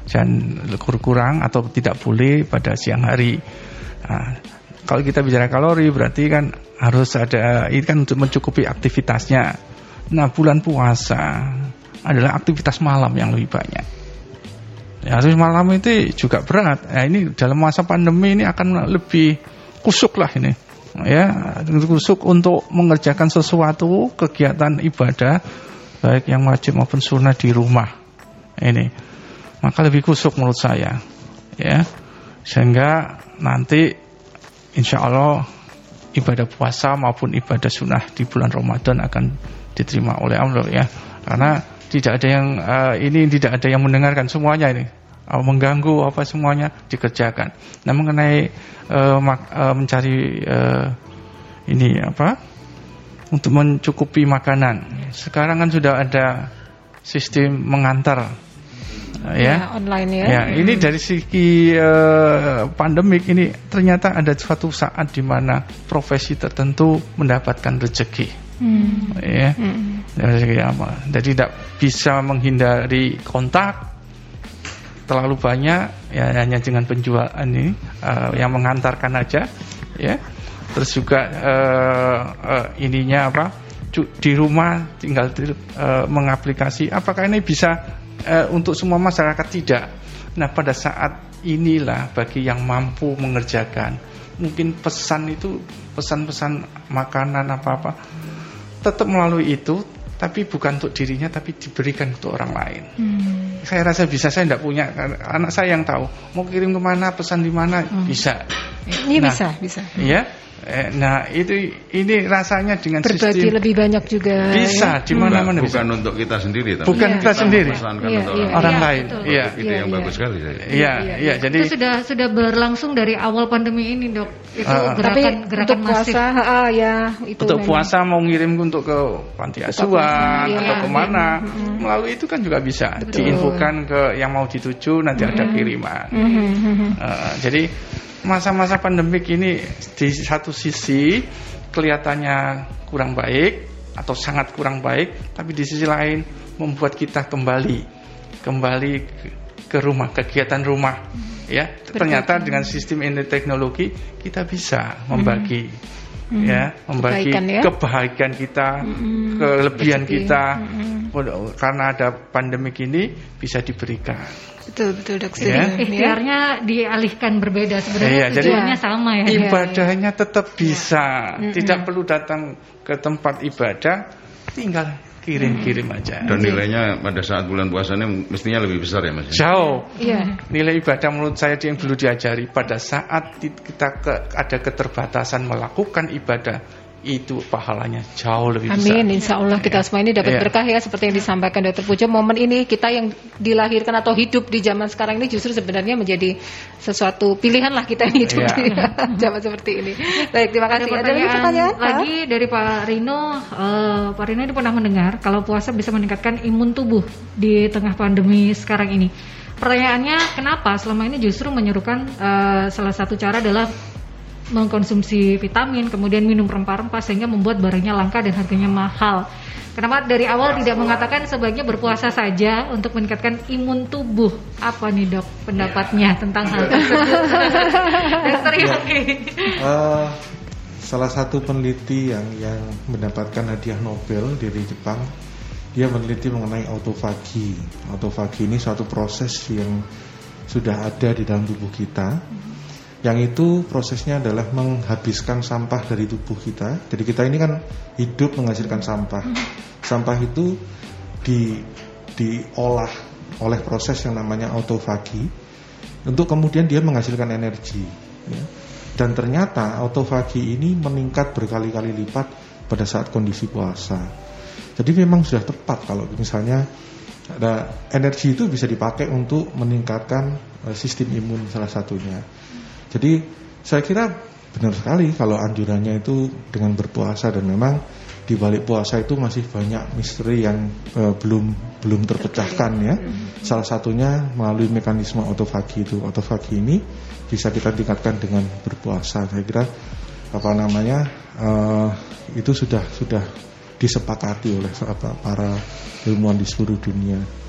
dan kurang atau tidak boleh pada siang hari. Nah, kalau kita bicara kalori berarti kan harus ada ini kan untuk mencukupi aktivitasnya. Nah bulan puasa adalah aktivitas malam yang lebih banyak. Ya, harus malam itu juga berat. Nah, ini dalam masa pandemi ini akan lebih kusuk lah ini. Ya kusuk untuk mengerjakan sesuatu kegiatan ibadah baik yang wajib maupun sunnah di rumah. Ini maka lebih kusuk menurut saya. Ya sehingga nanti insya Allah ibadah puasa maupun ibadah sunnah di bulan Ramadan akan diterima oleh Allah ya. Karena tidak ada yang uh, ini tidak ada yang mendengarkan semuanya ini mengganggu apa semuanya dikerjakan. Nah mengenai uh, mak, uh, mencari uh, ini apa untuk mencukupi makanan, sekarang kan sudah ada sistem mengantar uh, ya. ya online ya. Ya ini dari segi uh, pandemik ini ternyata ada suatu saat di mana profesi tertentu mendapatkan rezeki. Hmm. Ya. Hmm. Dari apa? Jadi tidak bisa menghindari kontak terlalu banyak ya hanya dengan penjual ini uh, yang mengantarkan aja ya. Terus juga uh, uh, ininya apa di rumah tinggal uh, mengaplikasi apakah ini bisa uh, untuk semua masyarakat? Tidak. Nah pada saat inilah bagi yang mampu mengerjakan mungkin pesan itu pesan-pesan makanan apa-apa tetap melalui itu tapi bukan untuk dirinya tapi diberikan untuk orang lain. Hmm. Saya rasa bisa saya tidak punya anak saya yang tahu mau kirim ke mana pesan di mana hmm. bisa. Ini nah, bisa bisa. Iya. Eh, nah itu ini rasanya dengan berbagi sistem lebih banyak juga bisa ya? di mana-mana hmm. bukan untuk kita sendiri tapi bukan ya. kita sendiri ya, untuk ya, orang, orang ya, lain iya itu yang ya. bagus sekali saya iya iya jadi itu sudah sudah berlangsung dari awal pandemi ini dok itu uh, gerakan tapi gerakan untuk masif puasa, uh, ya itu untuk memang. puasa mau ngirim untuk ke panti asuhan ya, atau ke mana ya. melalui itu kan juga bisa Betul. diinfokan ke yang mau dituju nanti ada kiriman uh, jadi masa-masa pandemik ini di satu sisi kelihatannya kurang baik atau sangat kurang baik, tapi di sisi lain membuat kita kembali kembali ke rumah, kegiatan rumah. Ya, ternyata dengan sistem ini teknologi kita bisa membagi hmm. ya, membagi kebaikan, ya? kebaikan kita, hmm. kelebihan kita. Hmm. Karena ada pandemik ini bisa diberikan. Betul betul dok. Ya. Ikhtiarnya dialihkan berbeda sebenarnya ya, tujuannya sama ya. Ibadahnya tetap bisa, ya. tidak perlu datang ke tempat ibadah, tinggal kirim-kirim aja. Dan nilainya pada saat bulan puasanya mestinya lebih besar ya mas? Jauh. Iya. Nilai ibadah menurut saya yang perlu diajari pada saat kita ke, ada keterbatasan melakukan ibadah itu pahalanya jauh lebih Amin, besar. Amin, insya Allah kita ya. semua ini dapat ya. berkah ya seperti yang disampaikan Dokter Pujo. Momen ini kita yang dilahirkan atau hidup di zaman sekarang ini justru sebenarnya menjadi sesuatu pilihan lah kita yang hidup ya. di (laughs) zaman seperti ini. Baik, terima kasih. Ada, Ada lagi pertanyaan lagi dari Pak Rino. Uh, Pak Rino ini pernah mendengar kalau puasa bisa meningkatkan imun tubuh di tengah pandemi sekarang ini. Pertanyaannya kenapa selama ini justru menyerukan uh, salah satu cara adalah mengkonsumsi vitamin, kemudian minum rempah-rempah sehingga membuat barangnya langka dan harganya mahal. Kenapa dari awal tidak mengatakan sebaiknya berpuasa saja untuk meningkatkan imun tubuh? Apa nih dok pendapatnya ya. tentang hal tersebut? (laughs) Dokter ya. Uh, salah satu peneliti yang yang mendapatkan hadiah Nobel dari Jepang, dia meneliti mengenai autofagi. Autofagi ini suatu proses yang sudah ada di dalam tubuh kita yang itu prosesnya adalah menghabiskan sampah dari tubuh kita. Jadi kita ini kan hidup menghasilkan sampah. Sampah itu di diolah oleh proses yang namanya autofagi untuk kemudian dia menghasilkan energi. Ya. Dan ternyata autofagi ini meningkat berkali-kali lipat pada saat kondisi puasa. Jadi memang sudah tepat kalau misalnya ada energi itu bisa dipakai untuk meningkatkan eh, sistem imun salah satunya. Jadi saya kira benar sekali kalau anjurannya itu dengan berpuasa dan memang di balik puasa itu masih banyak misteri yang uh, belum belum terpecahkan ya. Salah satunya melalui mekanisme autofagi itu. Autofagi ini bisa kita tingkatkan dengan berpuasa. Saya kira apa namanya uh, itu sudah sudah disepakati oleh para ilmuwan di seluruh dunia.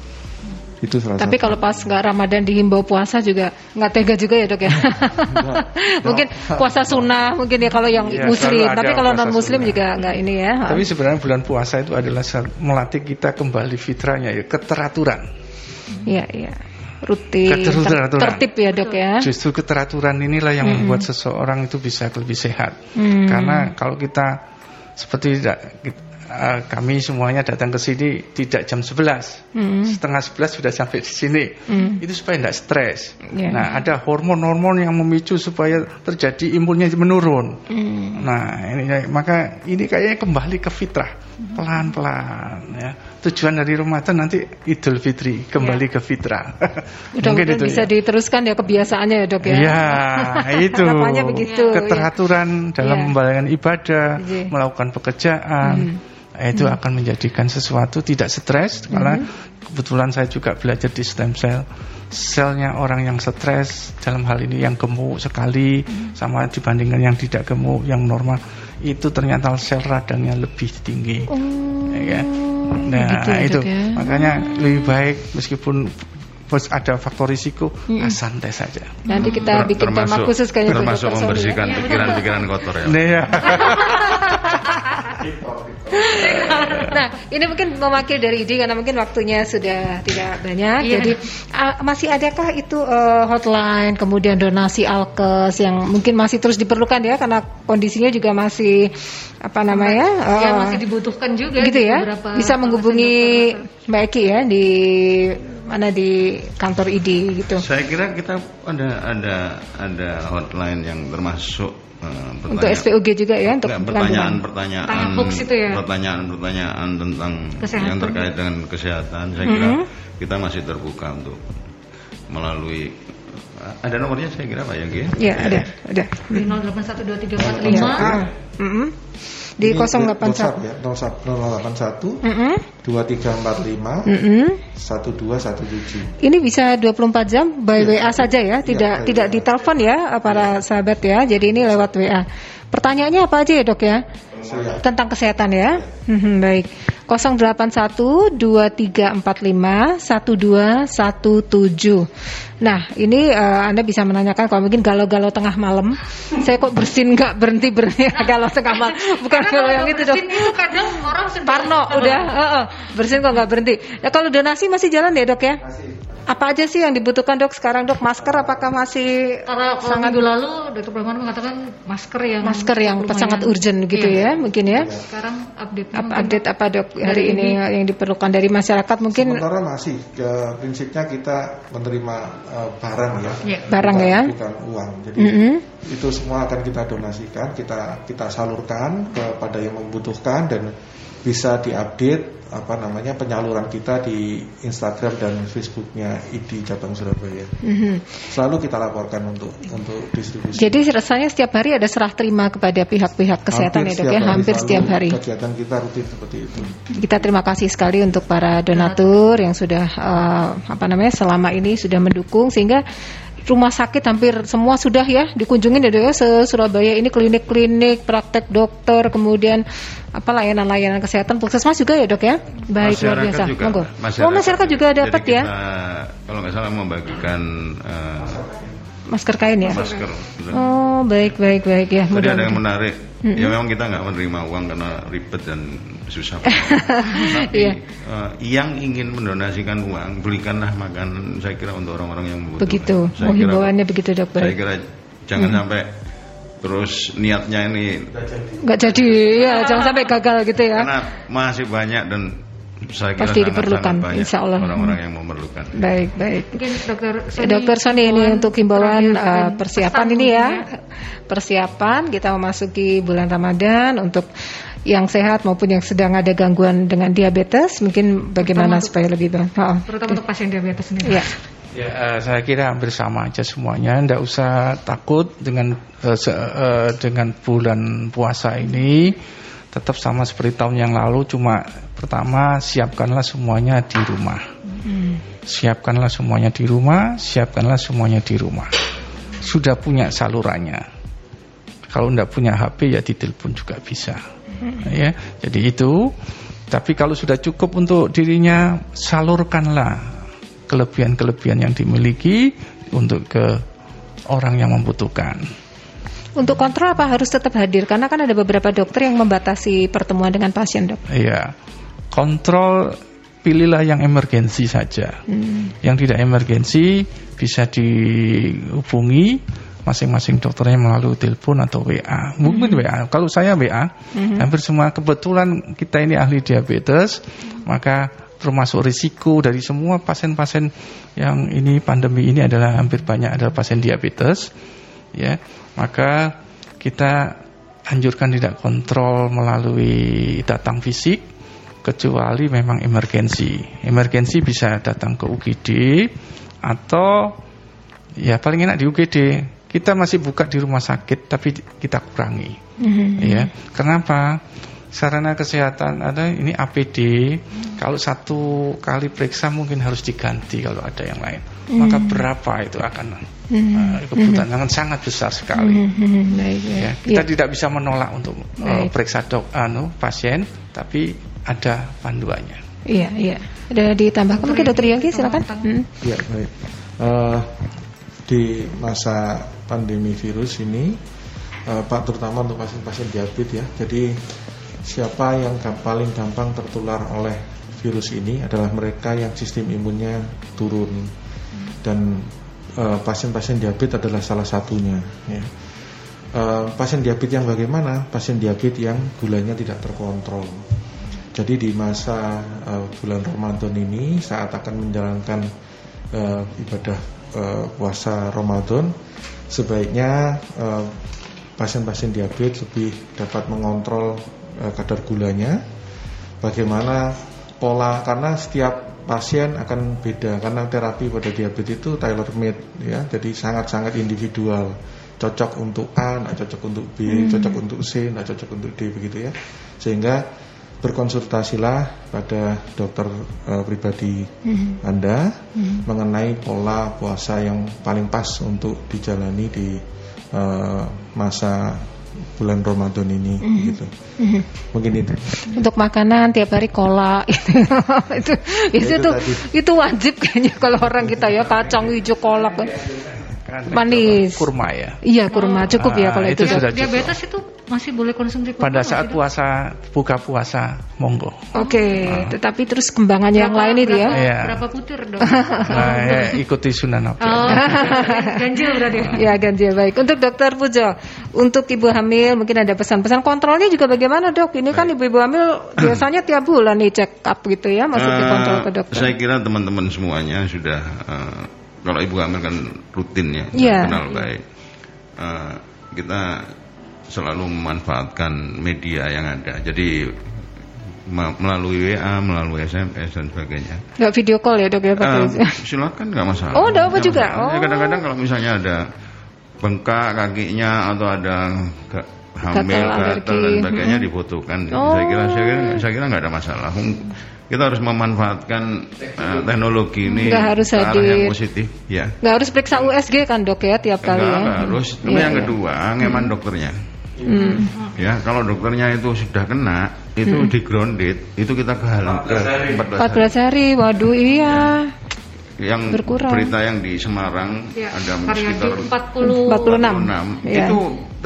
Itu salah Tapi kalau pas nggak Ramadan dihimbau puasa juga nggak tega juga ya dok ya. (laughs) mungkin puasa sunnah mungkin ya kalau yang ya, muslim. Tapi kalau non muslim sunnah. juga nggak ini ya. Tapi sebenarnya bulan puasa itu adalah melatih kita kembali fitranya ya keteraturan. Iya iya. rutin, keteraturan. tertib ya dok ya. Justru keteraturan inilah yang hmm. membuat seseorang itu bisa lebih sehat. Hmm. Karena kalau kita seperti uh, kami semuanya datang ke sini tidak jam 11 mm. setengah 11 sudah sampai di sini mm. itu supaya tidak stres yeah. nah ada hormon-hormon yang memicu supaya terjadi imunnya menurun mm. nah ini maka ini kayaknya kembali ke fitrah pelan-pelan ya tujuan dari Ramadan nanti Idul Fitri kembali yeah. ke fitrah mungkin itu bisa ya. diteruskan ya kebiasaannya ya dok ya ya (laughs) itu begitu keteraturan ya. dalam yeah. membayangkan ibadah yeah. melakukan pekerjaan mm itu hmm. akan menjadikan sesuatu tidak stres hmm. karena kebetulan saya juga belajar di stem cell selnya orang yang stres dalam hal ini yang gemuk sekali hmm. sama dibandingkan yang tidak gemuk yang normal itu ternyata sel radangnya lebih tinggi oh, ya nah gitu ya, itu ya? makanya lebih baik meskipun bos ada faktor risiko hmm. santai saja. Nanti kita bikin tema khusus kayaknya termasuk membersihkan pikiran-pikiran kotor ya. Nah, ya. Nah, ini mungkin mewakili dari ide karena mungkin waktunya sudah tidak banyak. Iya. Jadi uh, masih adakah itu uh, hotline, kemudian donasi alkes yang mungkin masih terus diperlukan ya karena kondisinya juga masih apa namanya? Ya, uh, masih dibutuhkan juga gitu ya. Bisa menghubungi Mbak Eki ya di mana di kantor ID gitu. Saya kira kita ada ada ada hotline yang termasuk uh, untuk SPOG juga ya untuk pertanyaan-pertanyaan ya? pertanyaan-pertanyaan tentang kesehatan. yang terkait dengan kesehatan. Saya kira mm -hmm. kita masih terbuka untuk melalui ada nomornya saya kira Pak Yonggi. Ya, ada, ada. Di 08123455. Ya, ah. mm -hmm di 081 ya 081 mm -hmm. 2345 mm -hmm. 1217 ini bisa 24 jam by ya. WA saja ya tidak ya, tidak ditelepon ya para ya. sahabat ya jadi ini lewat WA pertanyaannya apa aja ya dok ya Siap. tentang kesehatan ya. Hmm, baik 081 2345 1217. Nah, ini uh, Anda bisa menanyakan kalau mungkin galau-galau tengah malam, saya kok bersin nggak berhenti berhenti (laughs) galau tengah malam. Bukan kalau yang itu dong. itu kadang orang Parno udah, (laughs) uh, uh, bersin kok nggak berhenti. Ya kalau donasi masih jalan ya, Dok ya? Masih. Apa aja sih yang dibutuhkan dok sekarang dok? Masker apakah masih Karena sangat minggu lalu dokter Pramono mengatakan masker yang masker yang sangat urgent gitu iya. ya mungkin ya. Sekarang update apa, update apa dok hari ini, ini yang diperlukan dari masyarakat mungkin? Sementara masih ke prinsipnya kita menerima uh, barang ya. ya. Barang ya. Bukan uang. Jadi mm -hmm. itu semua akan kita donasikan, kita kita salurkan kepada yang membutuhkan dan bisa diupdate apa namanya penyaluran kita di Instagram dan Facebooknya ID cabang Surabaya. Mm-hmm. Selalu kita laporkan untuk untuk distribusi. Jadi rasanya setiap hari ada serah terima kepada pihak-pihak kesehatan hampir ya dok ya, hampir setiap hari. Kegiatan kita rutin seperti itu. Kita terima kasih sekali untuk para donatur yang sudah uh, apa namanya selama ini sudah mendukung sehingga rumah sakit hampir semua sudah ya dikunjungin ya dok ya. Se Surabaya ini klinik-klinik, praktek dokter, kemudian apa layanan-layanan kesehatan puskesmas juga ya dok ya? Baik masyarakat luar biasa. juga, Monggo. masyarakat, oh masyarakat juga. dapat ya? kalau nggak salah membagikan uh, masker kain ya? Masker. Oh baik baik baik ya. Tadi ada yang menarik. Mm-hmm. ya memang kita nggak menerima uang karena ribet dan susah. (laughs) Tapi yeah. uh, yang ingin mendonasikan uang belikanlah makanan saya kira untuk orang-orang yang membutuhkan. Begitu. Saya oh himbauannya begitu dok saya kira jangan mm-hmm. sampai terus niatnya ini nggak jadi. Ya jangan sampai gagal gitu ya. Karena masih banyak dan saya kira pasti diperlukan insya Allah orang-orang yang memerlukan baik baik mungkin dokter Sony, dokter Sony ini untuk himbauan uh, persiapan ini ya persiapan kita memasuki bulan Ramadan untuk yang sehat maupun yang sedang ada gangguan dengan diabetes mungkin bagaimana terutama supaya lebih baik oh. terutama untuk pasien diabetes sendiri ya. Ya, uh, saya kira hampir sama aja semuanya. Tidak usah takut dengan uh, se, uh, dengan bulan puasa ini. Tetap sama seperti tahun yang lalu. Cuma pertama siapkanlah semuanya di rumah. Hmm. Siapkanlah semuanya di rumah. Siapkanlah semuanya di rumah. Sudah punya salurannya. Kalau tidak punya HP ya ditelepon juga bisa. Hmm. Ya, jadi itu. Tapi kalau sudah cukup untuk dirinya, salurkanlah kelebihan-kelebihan yang dimiliki untuk ke orang yang membutuhkan. Untuk kontrol apa harus tetap hadir? Karena kan ada beberapa dokter yang membatasi pertemuan dengan pasien, dok. Iya, kontrol pilihlah yang emergensi saja. Hmm. Yang tidak emergensi bisa dihubungi masing-masing dokternya melalui telepon atau WA. Mungkin hmm. WA. Kalau saya WA, hmm. hampir semua kebetulan kita ini ahli diabetes, maka termasuk risiko dari semua pasien-pasien yang ini pandemi ini adalah hampir banyak adalah pasien diabetes. Ya, maka kita anjurkan tidak kontrol melalui datang fisik kecuali memang emergensi. Emergensi bisa datang ke UGD atau ya paling enak di UGD kita masih buka di rumah sakit tapi kita kurangi mm-hmm. ya kenapa sarana kesehatan ada ini APD mm-hmm. kalau satu kali periksa mungkin harus diganti kalau ada yang lain mm-hmm. maka berapa itu akan mm-hmm. uh, kebutuhan mm-hmm. sangat besar sekali mm-hmm. Baik, ya kita ya. tidak bisa menolak untuk uh, periksa dok anu pasien tapi ada panduannya iya iya ada ditambahkan mungkin dokter Yongki silakan hmm. iya baik uh, di masa pandemi virus ini uh, Pak terutama untuk pasien-pasien diabetes ya. Jadi siapa yang paling gampang tertular oleh virus ini adalah mereka yang sistem imunnya turun dan pasien-pasien diabetes adalah salah satunya ya. Uh, pasien diabetes yang bagaimana? Pasien diabetes yang gulanya tidak terkontrol. Jadi di masa uh, bulan Ramadan ini saat akan menjalankan uh, ibadah uh, puasa Ramadan sebaiknya eh, pasien-pasien uh, diabetes lebih dapat mengontrol uh, kadar gulanya. Bagaimana pola karena setiap pasien akan beda karena terapi pada diabetes itu tailor made ya, jadi sangat-sangat individual. Cocok untuk A, tidak cocok untuk B, hmm. cocok untuk C, tidak cocok untuk D begitu ya. Sehingga berkonsultasilah pada dokter uh, pribadi mm-hmm. Anda mm-hmm. mengenai pola puasa yang paling pas untuk dijalani di uh, masa bulan Ramadan ini mm-hmm. gitu. Mm-hmm. Mungkin itu. Untuk makanan tiap hari kola (laughs) itu itu itu, itu, itu wajib kayaknya kalau orang kita ya kacang hijau kolak manis. Kurma ya. Iya kurma cukup ya kalau itu. itu sudah Diabetes itu masih boleh konsumsi kurma pada saat puasa buka puasa monggo. Oke, okay, uh. tetapi terus kembangan berapa, yang lain itu ya. Iya. Berapa putir dong? nah, ya, ikuti sunan apa? Oh, ganjil berarti. Ya ganjil baik. Untuk dokter Pujo, untuk ibu hamil mungkin ada pesan-pesan kontrolnya juga bagaimana dok? Ini kan ibu-ibu hamil (clears throat) biasanya tiap bulan nih check up gitu ya, masuk uh, kontrol ke dokter. Saya kira teman-teman semuanya sudah uh, kalau ibu hamil kan rutin ya, yeah. kenal baik. Uh, kita selalu memanfaatkan media yang ada. Jadi melalui WA, melalui SMS dan sebagainya. Gak video call ya dok ya Uh, (laughs) silakan nggak masalah. Oh, ada apa juga? Ya, oh. Kadang-kadang kalau misalnya ada bengkak kakinya atau ada hamil, gatal dan sebagainya hmm. difotokan. Oh. Saya kira saya kira saya kira nggak ada masalah. Kita harus memanfaatkan uh, teknologi ini nggak harus hadir. yang positif, ya. Nggak harus periksa USG kan dok ya tiap kali nggak, ya. harus. Tapi ya, yang ya. kedua, ngeman hmm. dokternya. Hmm. Ya, kalau dokternya itu sudah kena, itu hmm. di grounded, itu kita ke halang ke 14 hari. 14 hari. Waduh, iya. Ya. Yang Berkurang. berita yang di Semarang ya, ada sekitar 40 46. 46. Ya. Itu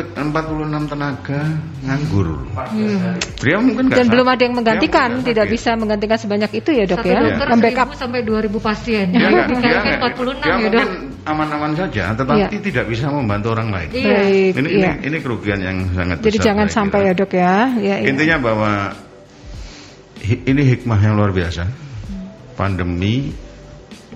46 tenaga nganggur. Hmm. Dia mungkin Dan belum ada yang menggantikan, tidak bisa menggantikan sebanyak itu ya dok Satu ya. Dokter Membackup sampai 2000 pasien. Ya, ya, dia, 46 dia ya dok. aman-aman saja, tetapi ya. tidak bisa membantu orang lain. Iya. Baik, ini, ya. ini ini kerugian yang sangat Jadi besar. Jadi jangan sampai ya dok ya. ya, ya. Intinya bahwa ini hikmah yang luar biasa. Pandemi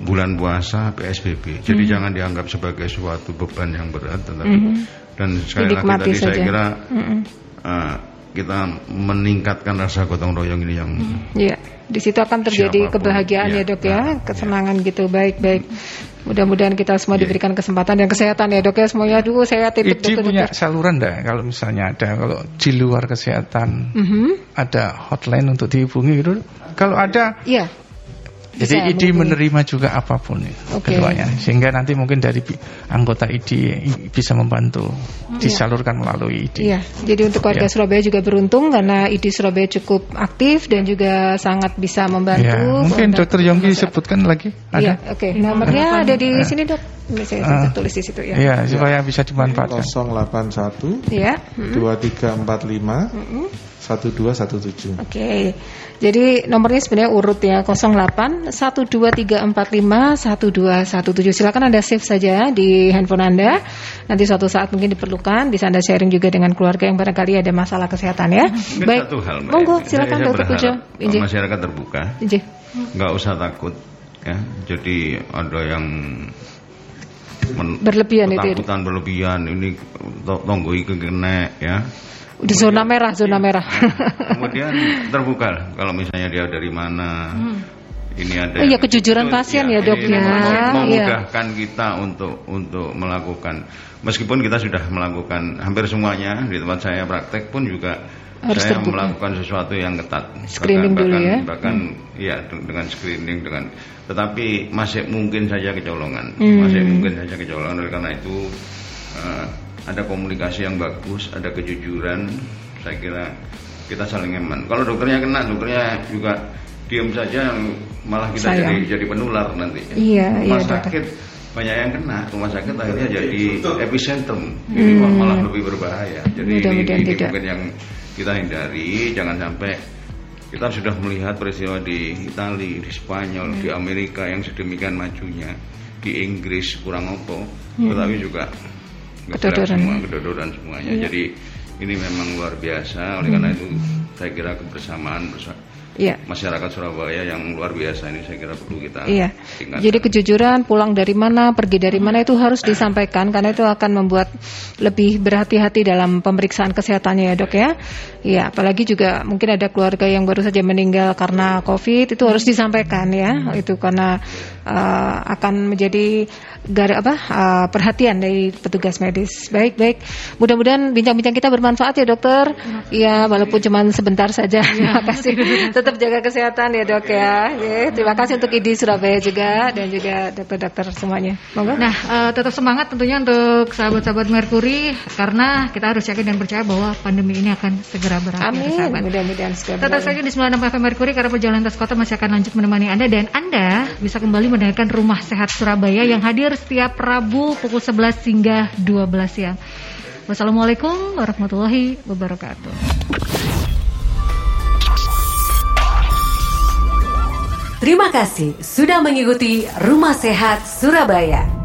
bulan puasa PSBB. Jadi hmm. jangan dianggap sebagai suatu beban yang berat, tetapi hmm. dan sekali lagi tadi saja. saya kira hmm. uh, kita meningkatkan rasa gotong royong ini yang hmm. ya di situ akan terjadi siapa pun. kebahagiaan ya, ya dok ya, ya kesenangan ya. gitu baik baik mudah-mudahan kita semua ya. diberikan kesempatan dan kesehatan ya dok ya semuanya dulu saya titip Idi punya saluran dah kalau misalnya ada kalau di luar kesehatan mm -hmm. ada hotline untuk dihubungi gitu kalau ada ya jadi ID menerima juga apa pun okay. keduanya, sehingga nanti mungkin dari anggota ID bisa membantu iya. disalurkan melalui ID. Iya, jadi untuk warga ya. Surabaya juga beruntung karena ID Surabaya cukup aktif dan juga sangat bisa membantu. Ya, mungkin Dokter Yonggi sebutkan lagi. Iya, oke. Okay. Nomornya ada di sini dok. Ini saya, uh, tulis di situ ya. Iya, supaya bisa dimanfaatkan. 081 ya. Hmm. 2345 hmm. 1217. Oke. Okay. Jadi nomornya sebenarnya urut ya 08 12345 1217. Silakan Anda save saja di handphone Anda. Nanti suatu saat mungkin diperlukan bisa Anda sharing juga dengan keluarga yang barangkali ada masalah kesehatan ya. Mungkin Baik. Satu hal, Monggo silakan Dokter Pujo. Masyarakat terbuka. Enggak usah takut ya. Jadi ada yang berlebihan itu. Ya, Ketakutan berlebihan ini tonggoi kena ya di zona merah, zona merah. (laughs) kemudian terbuka kalau misalnya dia dari mana. Hmm. Ini ada. Oh, iya kejujuran itu, pasien ya, ya dok ya. Memudahkan ya. kita untuk untuk melakukan meskipun kita sudah melakukan hampir semuanya di tempat saya praktek pun juga Harus saya terbuka. melakukan sesuatu yang ketat. Screening bahkan, dulu ya. Bahkan hmm. ya dengan screening dengan tetapi masih mungkin saja kecolongan. Hmm. Masih mungkin saja kecolongan oleh karena itu uh, ada komunikasi yang bagus, ada kejujuran, saya kira kita saling eman. Kalau dokternya kena, dokternya juga diam saja, malah kita Sayang. jadi jadi penular nanti. Iya, rumah iya, sakit dokter. banyak yang kena, rumah sakit akhirnya jadi epicentrum, jadi hmm. malah lebih berbahaya. Jadi Mudah ini, ini mungkin yang kita hindari, jangan sampai kita sudah melihat peristiwa di Italia, di Spanyol, hmm. di Amerika yang sedemikian majunya, di Inggris kurang opo, hmm. tetapi juga kedodoran semua kedodoran semuanya iya. jadi ini memang luar biasa oleh hmm. karena itu saya kira kebersamaan bersama Iya. Masyarakat Surabaya yang luar biasa ini saya kira perlu kita Iya. Jadi kejujuran pulang dari mana, pergi dari mana itu harus disampaikan karena itu akan membuat lebih berhati-hati dalam pemeriksaan kesehatannya ya, Dok ya. Iya, apalagi juga mungkin ada keluarga yang baru saja meninggal karena Covid itu harus disampaikan ya. Itu karena uh, akan menjadi gar apa uh, perhatian dari petugas medis. Baik, baik. Mudah-mudahan bincang-bincang kita bermanfaat ya, Dokter. Iya, walaupun cuma sebentar saja. (laughs) Terima kasih. (laughs) Tetap jaga kesehatan ya, Dok ya. ya. Terima kasih untuk ID Surabaya juga dan juga dokter-dokter semuanya. Monggo. Nah, uh, tetap semangat tentunya untuk sahabat-sahabat Merkuri karena kita harus yakin dan percaya bahwa pandemi ini akan segera berakhir, Amin. Mudah-mudahan segera. Tetap saja di 96 FM Merkuri karena perjalanan tas kota masih akan lanjut menemani Anda dan Anda bisa kembali mendengarkan Rumah Sehat Surabaya yang hadir setiap Rabu pukul 11 hingga 12 siang. Wassalamualaikum warahmatullahi wabarakatuh. Terima kasih sudah mengikuti Rumah Sehat Surabaya.